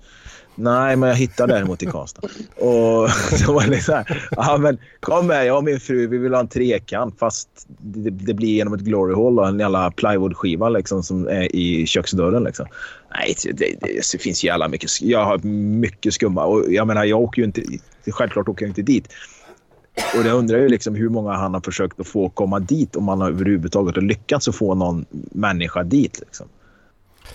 Nej, men jag hittade däremot i Karlstad. Och så var det liksom så här, ja men kom med, jag och min fru, vi vill ha en trekant fast det, det blir genom ett glory hall och en jävla plywoodskiva liksom som är i köksdörren liksom. Nej, det, det, det finns ju jävla mycket, jag har mycket skumma och jag menar jag åker ju inte, självklart åker jag inte dit. Och jag undrar ju liksom hur många han har försökt att få komma dit om han har överhuvudtaget har lyckats att få någon människa dit liksom.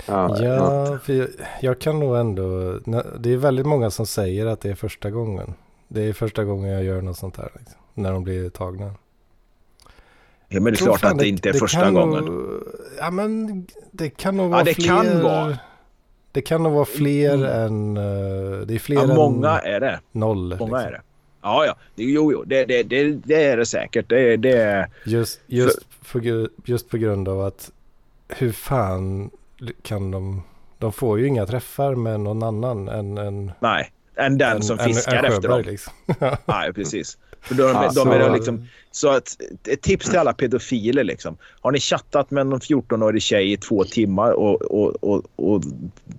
Ja, ja. Ja, för jag, jag kan nog ändå... Det är väldigt många som säger att det är första gången. Det är första gången jag gör något sånt här. Liksom, när de blir tagna. Ja, men det är klart att det inte är första kan gången. Nog, ja, men det kan nog Ja, vara det fler. kan vara. Det kan nog vara fler Mm. än... eh, det är fler Ja, än många är det. noll. Många liksom. är det. Ja, ja. Jo, jo. Det, det, det, det är det säkert. Det, det, Just, just, på, gru- just på grund av att hur fan kan de... De får ju inga träffar med någon annan än, än, nej. Än den som fiskar än efter dem. Liksom. Nej, precis. För de, Alltså- de är då liksom, så att, ett tips till alla pedofiler. Liksom. Har ni chattat med någon 14-årig tjej i två timmar och, och, och, och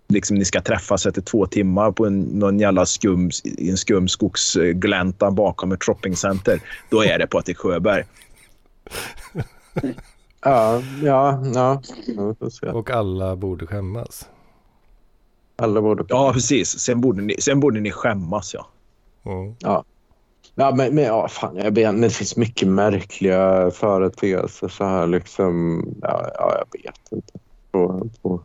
liksom ni ska träffas efter två timmar på en, någon jävla skum, en skum skogsglänta bakom ett shoppingcenter. Då är det Patrik Sjöberg. Ja, ja, ja. ja. Och alla borde skämmas. Alla borde... Ja, precis. Sen borde ni, sen borde ni skämmas. Ja. Mm. Ja, men, men ja, fan, jag vet, det finns mycket märkliga företeelser så här liksom. Ja, ja jag vet inte. På, på,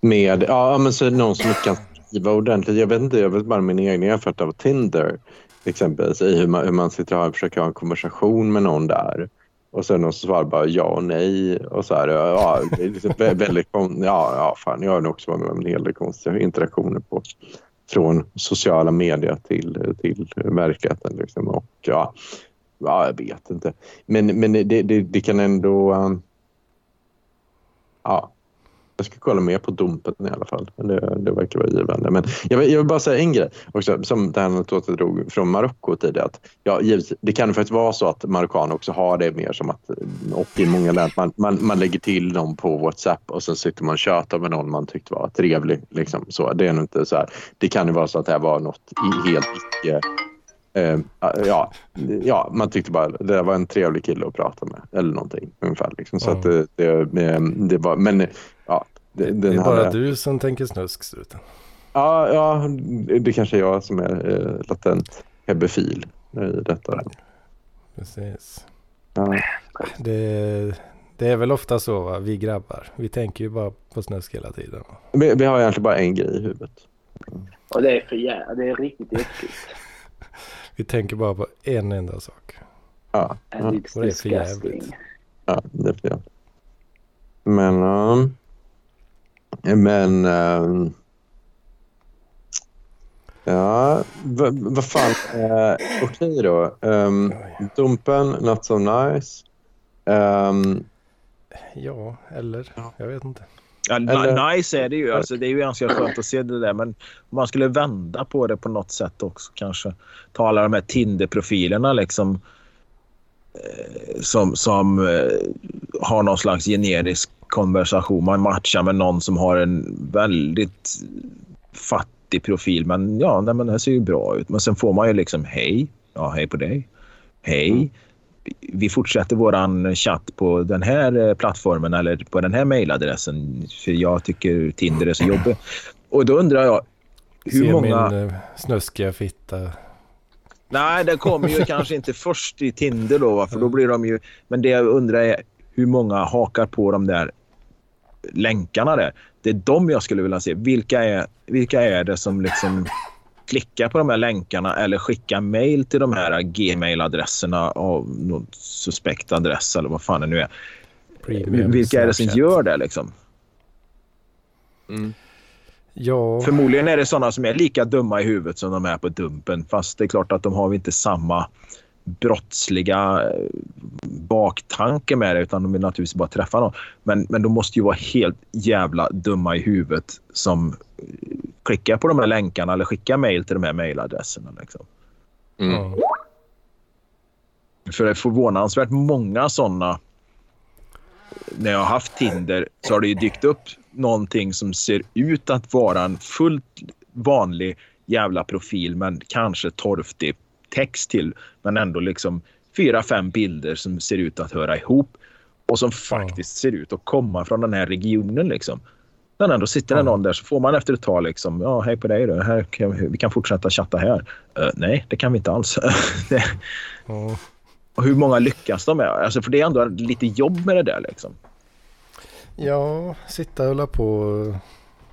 med, ja, men så är det någon som inte kan skriva ordentligt. Jag vet inte, jag vet bara min egen erfarenhet av Tinder. Exempelvis i hur man, hur man sitter och försöker ha en konversation med någon där. Och sen någon som svarar bara ja och nej. Och så här, ja, det är liksom väldigt ja, ja, fan, jag har nog också varit med om en hel del konstiga interaktioner på från sociala medier till, till verkligheten. Liksom. Och, ja, ja, jag vet inte. Men, men det, det, det kan ändå... Um, ja, jag ska kolla mer på Dumpen i alla fall. Det, det verkar vara givande. Men jag vill, jag vill bara säga en grej också, som det här anekdoten drog från Marocko tidigare. Att, ja, givetvis, det kan faktiskt vara så att marockaner också har det mer som att, och i många länder, man, man, man lägger till dem på WhatsApp och sen sitter man och tjötar med någon man tyckte var trevlig. Liksom. Så, det är nog inte så här. Det kan ju vara så att det här var något helt icke... Eh, ja, ja, man tyckte bara det där var en trevlig kille att prata med. Eller någonting ungefär. Liksom. Så Ja. att det, det, det var... Men ja, det, Det den är bara här, du som tänker snusk, struten. Ja, ja, det kanske är jag som är eh, latent hebefil i detta. Precis. Ja. Det, det är väl ofta så, va? vi grabbar. Vi tänker ju bara på snusk hela tiden. Vi, vi har egentligen bara en grej i huvudet. Och det är för jävla, det är riktigt äckligt. Vi tänker bara på en enda sak. Ja, ja, och det är för jävligt. ja det är fel. Men... ehm, men... ehm, ja, vad vad fan. Uh, Okej då. Um, dumpen, not so nice. Ehm, Ja, eller? Ja. Jag vet inte. Ja, Eller- nice är det ju. Alltså, det är ju ganska skönt att se det där. Men om man skulle vända på det på något sätt också kanske. Ta alla de här Tinder-profilerna liksom. eh, som, som eh, har någon slags generisk konversation. Man matchar med någon som har en väldigt fattig profil. Men ja, nej, men det ser ju bra ut. Men sen får man ju liksom hej. Ja, hej på dig. Hej. Vi fortsätter våran chatt på den här eh, plattformen eller på den här mejladressen. För jag tycker Tinder är så jobbigt. Och då undrar jag. Hur Se många... min eh, snuskiga fitta. Nej, det kommer ju kanske inte först i Tinder då. För då blir de ju... Men det jag undrar är hur många hakar på de där länkarna där. Det är de jag skulle vilja se. Vilka är, vilka är det som liksom klickar på de här länkarna eller skickar mejl till de här gmail-adresserna av någon suspekt adress eller vad fan det nu är. Premium Vilka är det som gör det liksom? Mm. Ja, Förmodligen är det sådana som är lika dumma i huvudet som de är på Dumpen. Fast det är klart att de har inte samma brottsliga eh, baktanke med det utan de vill naturligtvis bara träffa någon. Men, men de måste ju vara helt jävla dumma i huvudet som eh, klickar på de här länkarna eller skickar mejl till de här mejladresserna. Liksom. Mm. För det är förvånansvärt många sådana. När jag har haft Tinder så har det ju dykt upp någonting som ser ut att vara en fullt vanlig jävla profil men kanske torftig text till. Men ändå liksom fyra, fem bilder som ser ut att höra ihop och som faktiskt ser ut att komma från den här regionen. Liksom. Men ändå sitter det någon där så får man efter ett tag liksom, ja hej på dig då, här kan, vi kan fortsätta chatta här. Eh, nej, det kan vi inte alls. Det- ja. och hur många lyckas de med? Alltså, för det är ändå lite jobb med det där. Liksom. ja, sitta och hålla på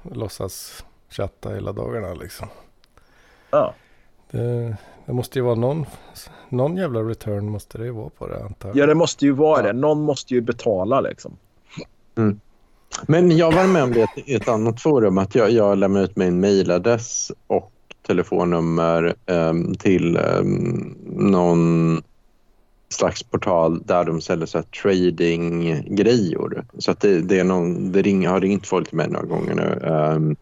och låtsas chatta hela dagarna liksom. Ja. Det, det måste ju vara någon, någon jävla return måste det ju vara på det antar jag. ja, det måste ju vara Ja. det. Någon måste ju betala. Liksom. Men jag var med om det i ett annat forum att jag, jag lämnade ut min mailadress och telefonnummer ehm, till um, någon slags portal där de säljer så trading-grejor. Så att det, det, är någon, det ring, har ringt folk till mig några gånger nu. ehm,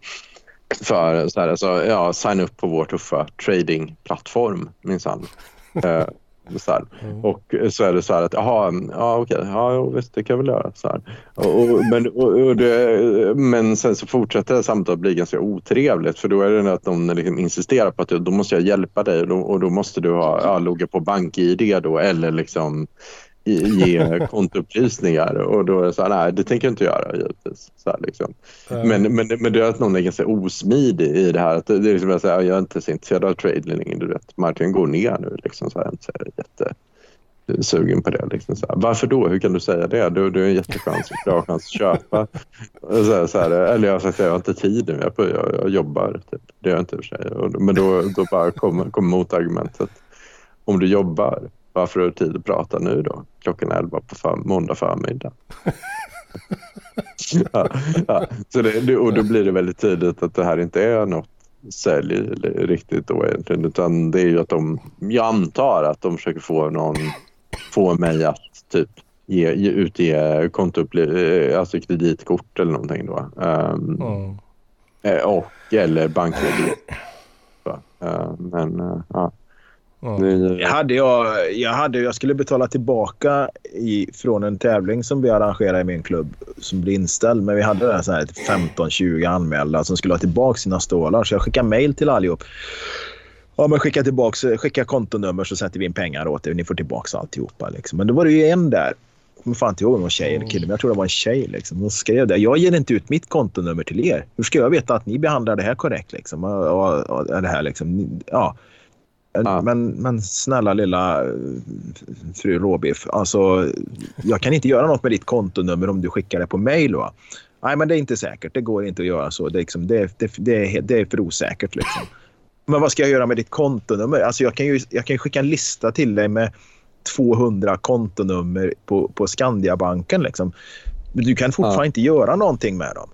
för så här, alltså, ja, signa upp på vår tuffa tradingplattform minsann. Eh, så här. Mm. Och så är det så här att, jaha, ja okej, ja visst det kan jag väl göra. Så här. Och, och, men, och, och det, men sen så fortsätter det samtalet bli ganska otrevligt för då är det att de liksom insisterar på att då måste jag hjälpa dig och då, och då måste du ha, ja, logga på bank-id då eller liksom ge kontoupplysningar och då är det så här, nej det tänker jag inte göra givetvis. Så här, liksom. Eh, Men, men, men det är att någon är ganska osmidig i det här. Att det är liksom att säga, jag är inte så intresserad av trade längre. Du vet, marknaden går ner nu. Liksom, så här, jag är så här jättesugen på det. Liksom, så här. Varför då? Hur kan du säga det? Du, du har en jättechans, bra chans att köpa. Så här, så här, eller jag har sagt att jag har inte tid nu. Jag, jag, jag jobbar. Typ. Det gör jag inte i och för sig. Men då, då bara kommer kom motargumentet. Om du jobbar, varför har du tid att prata nu då? Klockan 11 på för, måndag förmiddag. ja, ja. Så det, och då blir det väldigt tydligt att det här inte är något sälj riktigt då egentligen. Utan det är ju att de, jag antar att de försöker få någon, få mig att typ ge, ge, utge kontoupplysningar, alltså kreditkort eller någonting då. Ehm, mm. eh, och eller bankkredit. Så, eh, men eh, ja. Jag, hade jag, jag, hade, jag skulle betala tillbaka i, från en tävling som vi arrangerade i min klubb som blev inställd. Men vi hade där så här 15-20 anmälda som skulle ha tillbaka sina stålar. Så jag skickade mejl till allihop. Ja, men skicka tillbaka, skicka kontonummer så sätter vi in pengar åt er. Ni får tillbaka alltihopa. Liksom. Men då var det ju en där. Jag kommer fan inte ihåg om det var tjej eller kille, men jag tror det var en tjej. Liksom. Hon skrev det. Jag ger inte ut mitt kontonummer till er. Hur ska jag veta att ni behandlar det här korrekt? Liksom? Och, och, och, det här, liksom. Ja. Ja. Men, men snälla lilla eh, fru Råbiff. Alltså, jag kan inte göra något med ditt kontonummer om du skickar det på mail. Va? Nej, men det är inte säkert. Det går inte att göra så. Det är, liksom, det, det, det det är för osäkert. Liksom. Men vad ska jag göra med ditt kontonummer? Alltså, jag, kan ju, jag kan skicka en lista till dig med 200 kontonummer på, på Skandiabanken. Liksom. Men du kan fortfarande Ja. inte göra någonting med dem.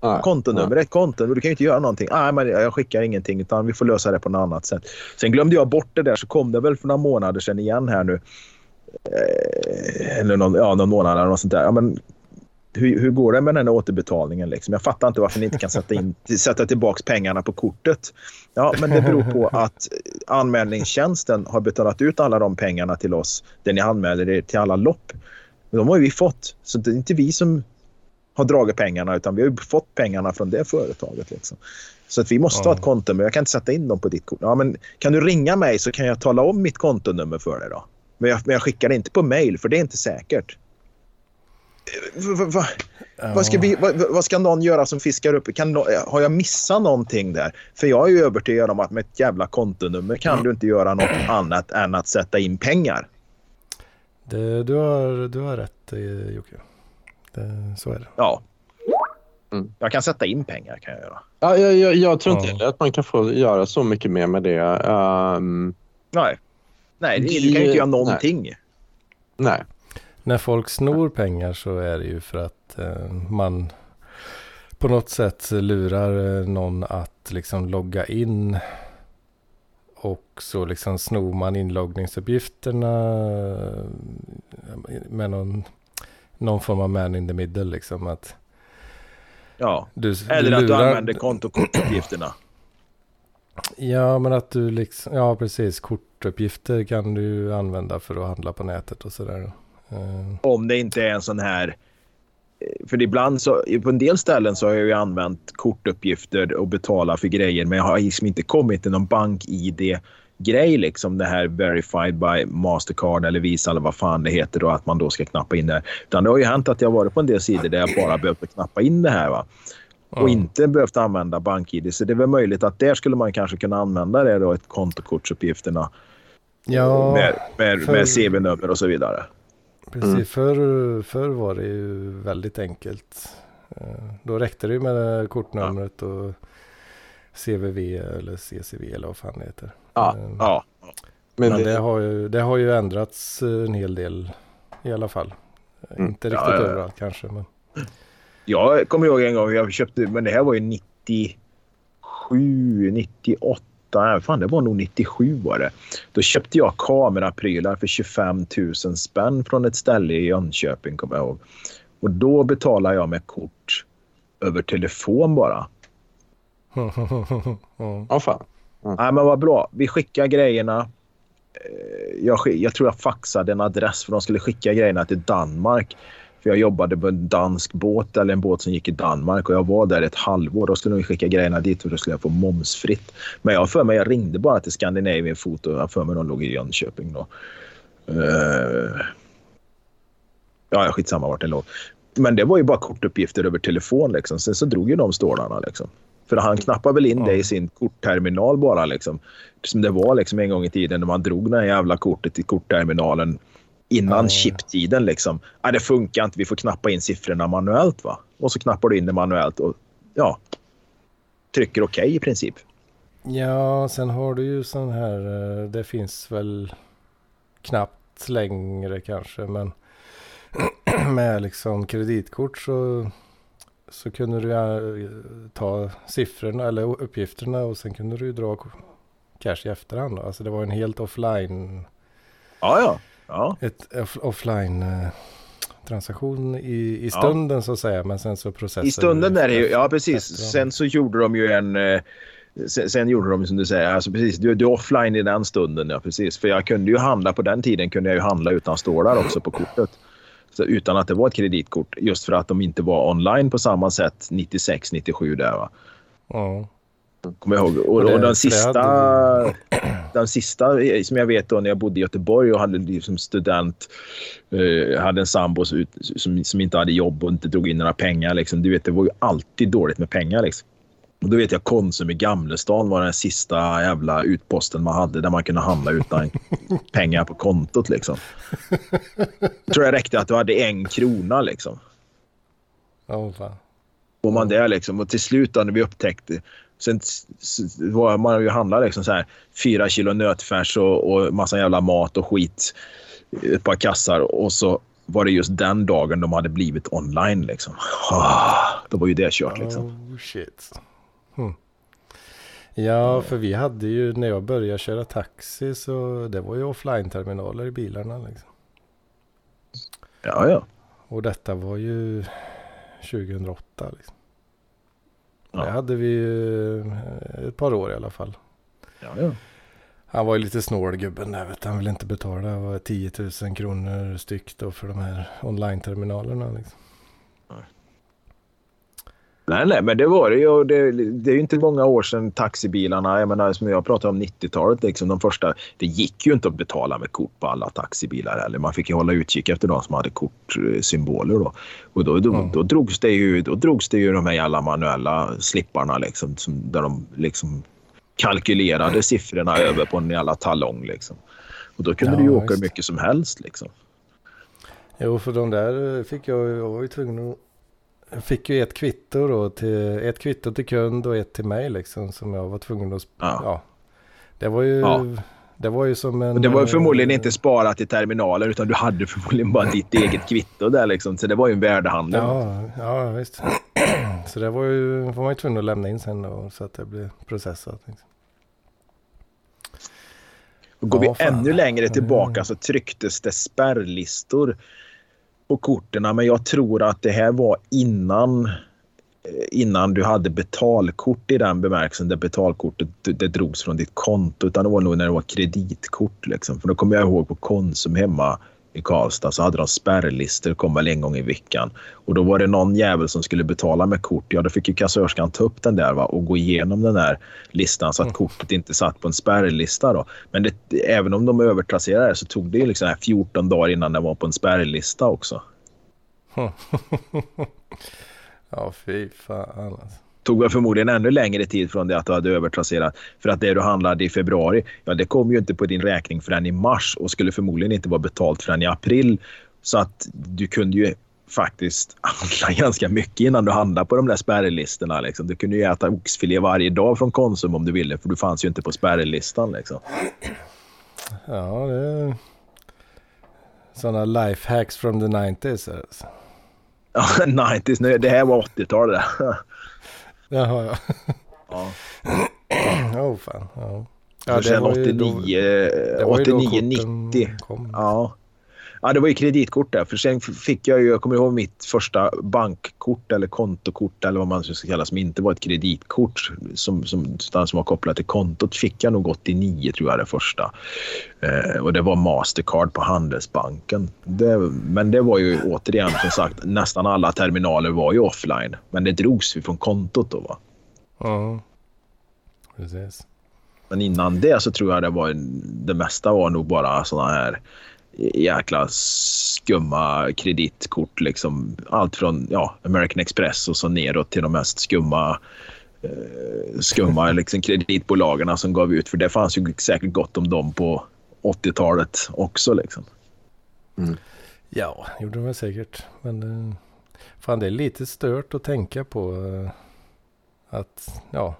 Är ett kontonummer. Du kan ju inte göra någonting. Nej, men jag skickar ingenting utan vi får lösa det på något annat sätt. Sen glömde jag bort det där så kom det väl för några månader sedan igen här nu. Eh, eller någon, ja, någon månad eller något sånt där. Ja, men hur, hur går det med den här återbetalningen? Liksom? Jag fattar inte varför ni inte kan sätta, in, sätta tillbaka pengarna på kortet. Ja, men det beror på att anmälningstjänsten har betalat ut alla de pengarna till oss där ni anmäler er till alla lopp. De har ju vi fått, så det är inte vi som har dragit pengarna utan vi har ju fått pengarna från det företaget. Liksom. Så att vi måste Ja. ha ett kontonummer. Jag kan inte sätta in dem på ditt kort. Ja, men kan du ringa mig så kan jag tala om mitt kontonummer för dig då. Men jag, men jag skickar det inte på mail för det är inte säkert. Eh, va- va- va- vad, ska vi, vad, ska någon göra som fiskar upp? Kan, nå- har jag missat någonting där? För jag är ju övertygad om att med ett jävla kontonummer kan du inte göra något annat än att sätta in pengar. Det, du, har, du har rätt eh, Jocke. Det, så är det. Ja. Mm. Jag kan sätta in pengar kan jag göra. Ja, jag, jag, jag tror inte Ja. heller att man kan få göra så mycket mer med det. Ehm, Nej. Nej, du kan ju inte göra någonting. nej. När folk snor pengar så är det ju för att eh, man på något sätt lurar eh, någon att liksom logga in. Och så liksom snor man inloggningsuppgifterna eh, med någon, någon form av man in the middle liksom. Att Ja. du, Eller att du använder kontokortuppgifterna. Ja, men att du liksom, ja precis, kortuppgifter kan du använda för att handla på nätet och sådär. Eh, Om det inte är en sån här... För ibland så, på en del ställen så har jag ju använt kortuppgifter och betala för grejer men jag har liksom inte kommit till någon bank-id-grej liksom det här verified by Mastercard eller Visa eller vad fan det heter då att man då ska knappa in det. här. Utan det har ju hänt att jag varit på en del sidor där jag bara behövt knappa in det här va. Och ja. inte behövt använda bank-id. Så det är väl möjligt att där skulle man kanske kunna använda det då, ett kontokortsuppgifterna Ja, med, med, för- med CV-nummer och så vidare. precis. Mm. Förr, förr var det ju väldigt enkelt. Eh, Då räckte det ju med kortnumret och CVV eller CCV eller vad fan det heter. Ja, Eh, Ja, Men, Men det, det har, ju, det har ju ändrats eh, en hel del i alla fall. Mm. Inte Ja, riktigt ja, ja. överallt kanske. Men... Jag kommer ihåg en gång jag köpte, men det här var ju 97, 98, nej, fan det var nog 97 var det. Då köpte jag kameraprylar för 25 000 spänn från ett ställe i Jönköping kommer jag ihåg. Och då betalade jag med kort över telefon bara. ja. ja, Mm. Nej men vad bra, vi skickar grejerna. Eh, jag, jag tror jag faxade en adress för de skulle skicka grejerna till Danmark. För jag jobbade på en dansk båt eller en båt som gick i Danmark och jag var där ett halvår. Då skulle de skicka grejerna dit och då skulle jag få momsfritt. Men jag har för mig, jag ringde bara till Scandinavian Foto. Jag har för mig de låg i Jönköping då. Uh, ja, skitsamma vart det låg. Men det var ju bara kortuppgifter över telefon liksom. Sen så drog ju de stålarna liksom. För han knappade väl in Ja. det i sin kortterminal bara liksom. Som det var liksom en gång i tiden när man drog det här jävla kortet i kortterminalen innan Ja. chiptiden liksom. Ja, det funkar inte, vi får knappa in siffrorna manuellt va. Och så knappar du in det manuellt och ja, trycker okej i princip. Ja, sen har du ju sån här, eh, det finns väl knappt längre kanske, men med liksom kreditkort så, så kunde du eh, ta siffrorna eller uppgifterna och sen kunde du dra cash i efterhand. Då. Alltså det var en helt offline, Ja, ja. ja. ett off- offline eh, transaktion i, i Ja. stunden så att säga, men sen så processar I stunden är det ju, ja precis. efterhand. Sen så gjorde de ju en... eh, Sen, sen gjorde de som du säger, alltså precis, du, du är offline i den stunden. Ja, precis. För jag kunde ju handla på den tiden kunde jag ju handla utan stålar också på kortet. Utan att det var ett kreditkort. Just för att de inte var online på samma sätt 96, 97 där va. Ja. Kommer jag ihåg. Och, Och det- och den sista, hade den sista eh, som jag vet då när jag bodde i Göteborg och hade liksom student, eh, hade en sambo som, som inte hade jobb och inte drog in några pengar. Liksom. Du vet, det var ju alltid dåligt med pengar. Liksom. Och då vet jag Konsum i Gamlestan var den sista jävla utposten man hade där man kunde handla utan pengar på kontot. Liksom. Jag tror jag räckte att du hade en krona. Liksom. Ja, fan. Var man där liksom och till slut då när vi upptäckte Sen var man ju handla liksom så här fyra kilo nötfärs och, och massa jävla mat och skit. Ett par kassar och så var det just den dagen de hade blivit online liksom. Då var ju det kört liksom. Oh shit. Hmm. Ja, för vi hade ju när jag började köra taxi så det var ju offline-terminaler i bilarna. Liksom. Ja, ja. Och detta var ju 2008. Liksom. Ja. Det hade vi eh, ett par år i alla fall. Ja, ja. Han var ju lite snål gubben där. Vet du. Han ville inte betala det var 10 000 kronor styck då för de här online-terminalerna. Liksom. Nej, nej, men det var det ju. Det, det är ju inte många år sedan taxibilarna, jag menar som jag pratar om 90-talet, liksom de första. Det gick ju inte att betala med kort på alla taxibilar heller. Man fick ju hålla utkik efter de som hade kortsymboler då. Och då, då, Mm. då, drogs det ju, då drogs det ju de här jävla manuella slipparna liksom, som, där de liksom kalkylerade siffrorna över på en jävla talong liksom. Och då kunde Ja, du ju åka hur mycket som helst liksom. Jo, för de där fick jag, jag var ju tvungen att jag fick ju ett kvitto då till, ett kvitto till kund och ett till mig liksom som jag var tvungen att, Ja. ja. Det var ju, Ja. det var ju som en... Och det var eh, förmodligen inte sparat i terminaler utan du hade förmodligen bara ditt eget kvitto där liksom. Så det var ju en värdehandel. Ja, ja visst. Så det var ju, var man ju tvungen att lämna in sen då, så att det blev processat. Liksom. Och går Ja, vi fan. ännu längre tillbaka så trycktes det spärrlistor på korten. Men jag tror att det här var innan, eh, innan du hade betalkort i den bemärkelsen där betalkortet det drogs från ditt konto. Utan det var nog när det var kreditkort. Liksom. För då kommer jag ihåg på Konsum hemma i Karlstad så hade de spärrlistor, kom väl en gång i veckan. Och då var det någon jävel som skulle betala med kort. Ja, då fick ju kassörskan ta upp den där va, och gå igenom den där listan så att Mm. kortet inte satt på en spärrlista. Då. Men det, även om de övertrasserade så tog det ju liksom här 14 dagar innan det var på en spärrlista också. ja, fy fan alltså. Tog väl förmodligen ännu längre tid från det att du hade övertrasserat. För att det du handlade i februari, ja det kom ju inte på din räkning förrän i mars och skulle förmodligen inte vara betalt förrän i april. Så att du kunde ju faktiskt handla ganska mycket innan du handlade på de där spärrlistorna. Liksom. Du kunde ju äta oxfilé varje dag från Konsum om du ville för du fanns ju inte på spärrlistan. Liksom. Ja, det är sådana life hacks from the 90s. Alltså. Ja, 90s, nu, det här var 80-talet. Jaha, ja. Ja. Åh fan. Ja. Ja, var 89, det var ju då 89 korten 90. kom. Ja. Ja, det var ju kreditkort där. För sen fick jag ju, jag kommer ihåg mitt första bankkort eller kontokort eller vad man ska kalla som inte var ett kreditkort som, som, som var kopplat till kontot fick jag nog 89 tror jag det första. Eh, och det var Mastercard på Handelsbanken. Det, men det var ju återigen som sagt nästan alla terminaler var ju offline. Men det drogs ju från kontot då va. Ja. Precis. Men innan det så tror jag det var det mesta var nog bara såna här jäkla skumma kreditkort. Liksom. Allt från ja, American Express och så neråt till de mest skumma eh, skumma liksom, kreditbolagen som gav ut. För det fanns ju säkert gott om dem på 80-talet också. Liksom. Ja, gjorde de väl säkert. Men eh, fan det är lite stört att tänka på eh, att ja.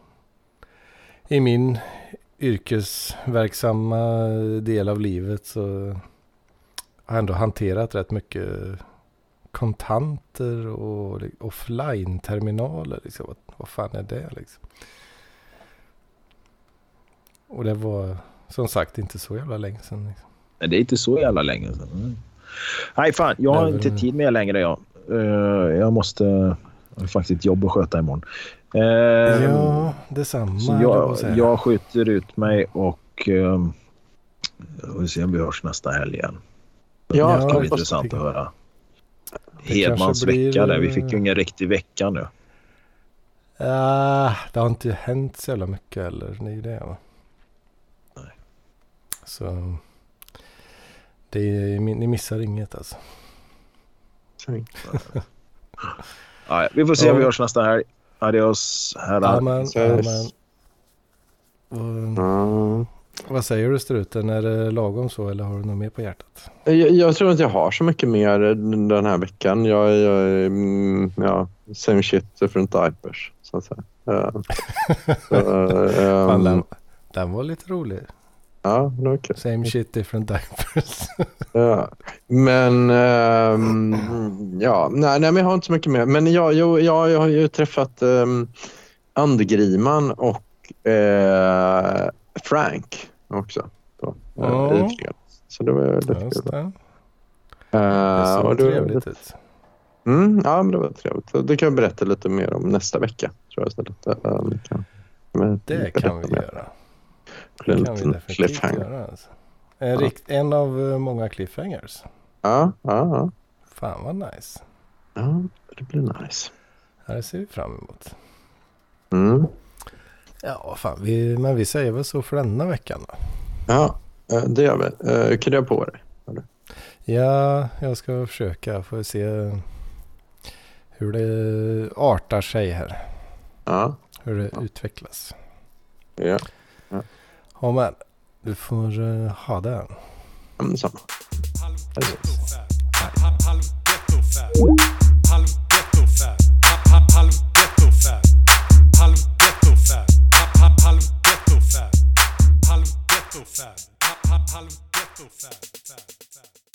I min yrkesverksamma del av livet så har ändå hanterat rätt mycket kontanter och li- offline-terminaler. Liksom. Vad, vad fan är det liksom? Och det var som sagt inte så jävla länge sedan. Liksom. Men det är inte så jävla länge sedan. Nej, fan. Jag har Nej, inte tid med längre. Jag, Eh, jag måste... Jag har faktiskt ett jobb att sköta imorgon. Eh, Ja, detsamma. Så jag jag, skjuter ut mig och um, vi får se om vi hörs nästa helg igen. Ja, det ska bli intressant att höra. Hedmans blir- vecka där. Vi fick ju ingen riktig vecka nu. Ah, det har inte hänt så jävla mycket heller. Det är ju det va. Nej. Så. Det är, ni missar inget alltså. Ja, vi får se om vi hörs nästa helg. Adios herrar. Amen, amen. Ja. Vad säger du struten? Är det lagom så eller har du något mer på hjärtat? Jag, jag tror inte jag har så mycket mer den här veckan. Jag är mm, ja, same shit different diapers. Så att säga. Ja. Så, ehm, den, den var lite rolig. ja, det var kul. Same shit different diapers. Ja. Men ehm, ja, nej, nej, men jag har inte så mycket mer. Men jag, jag, jag, jag har ju träffat um, Andegriman och eh, Frank också. Då, Ja. fredags. Så det var lite kul. det. Eh, Det såg det trevligt lite- ut. Mm, ja, men det var trevligt. Det kan jag berätta lite mer om nästa vecka. Tror jag, istället. Vi kan, men Det kan vi mer. göra. Det Det kan vi definitivt göra. Alltså. En, rikt, en av många cliffhangers. Ja, ja, ja. Fan vad nice. ja, det blir nice. Ja, Det ser vi fram emot. Mm. Ja, fan. Vi, men vi säger väl så för denna veckan då. Ja, eh, det gör vi. Eh, Krya på dig. Ja, jag ska försöka. Får se hur det artar sig här. Ja, Hur det utvecklas. ja. Ja, men du får eh, ha det. ja men samma. Hej då. Halv ghetto fab.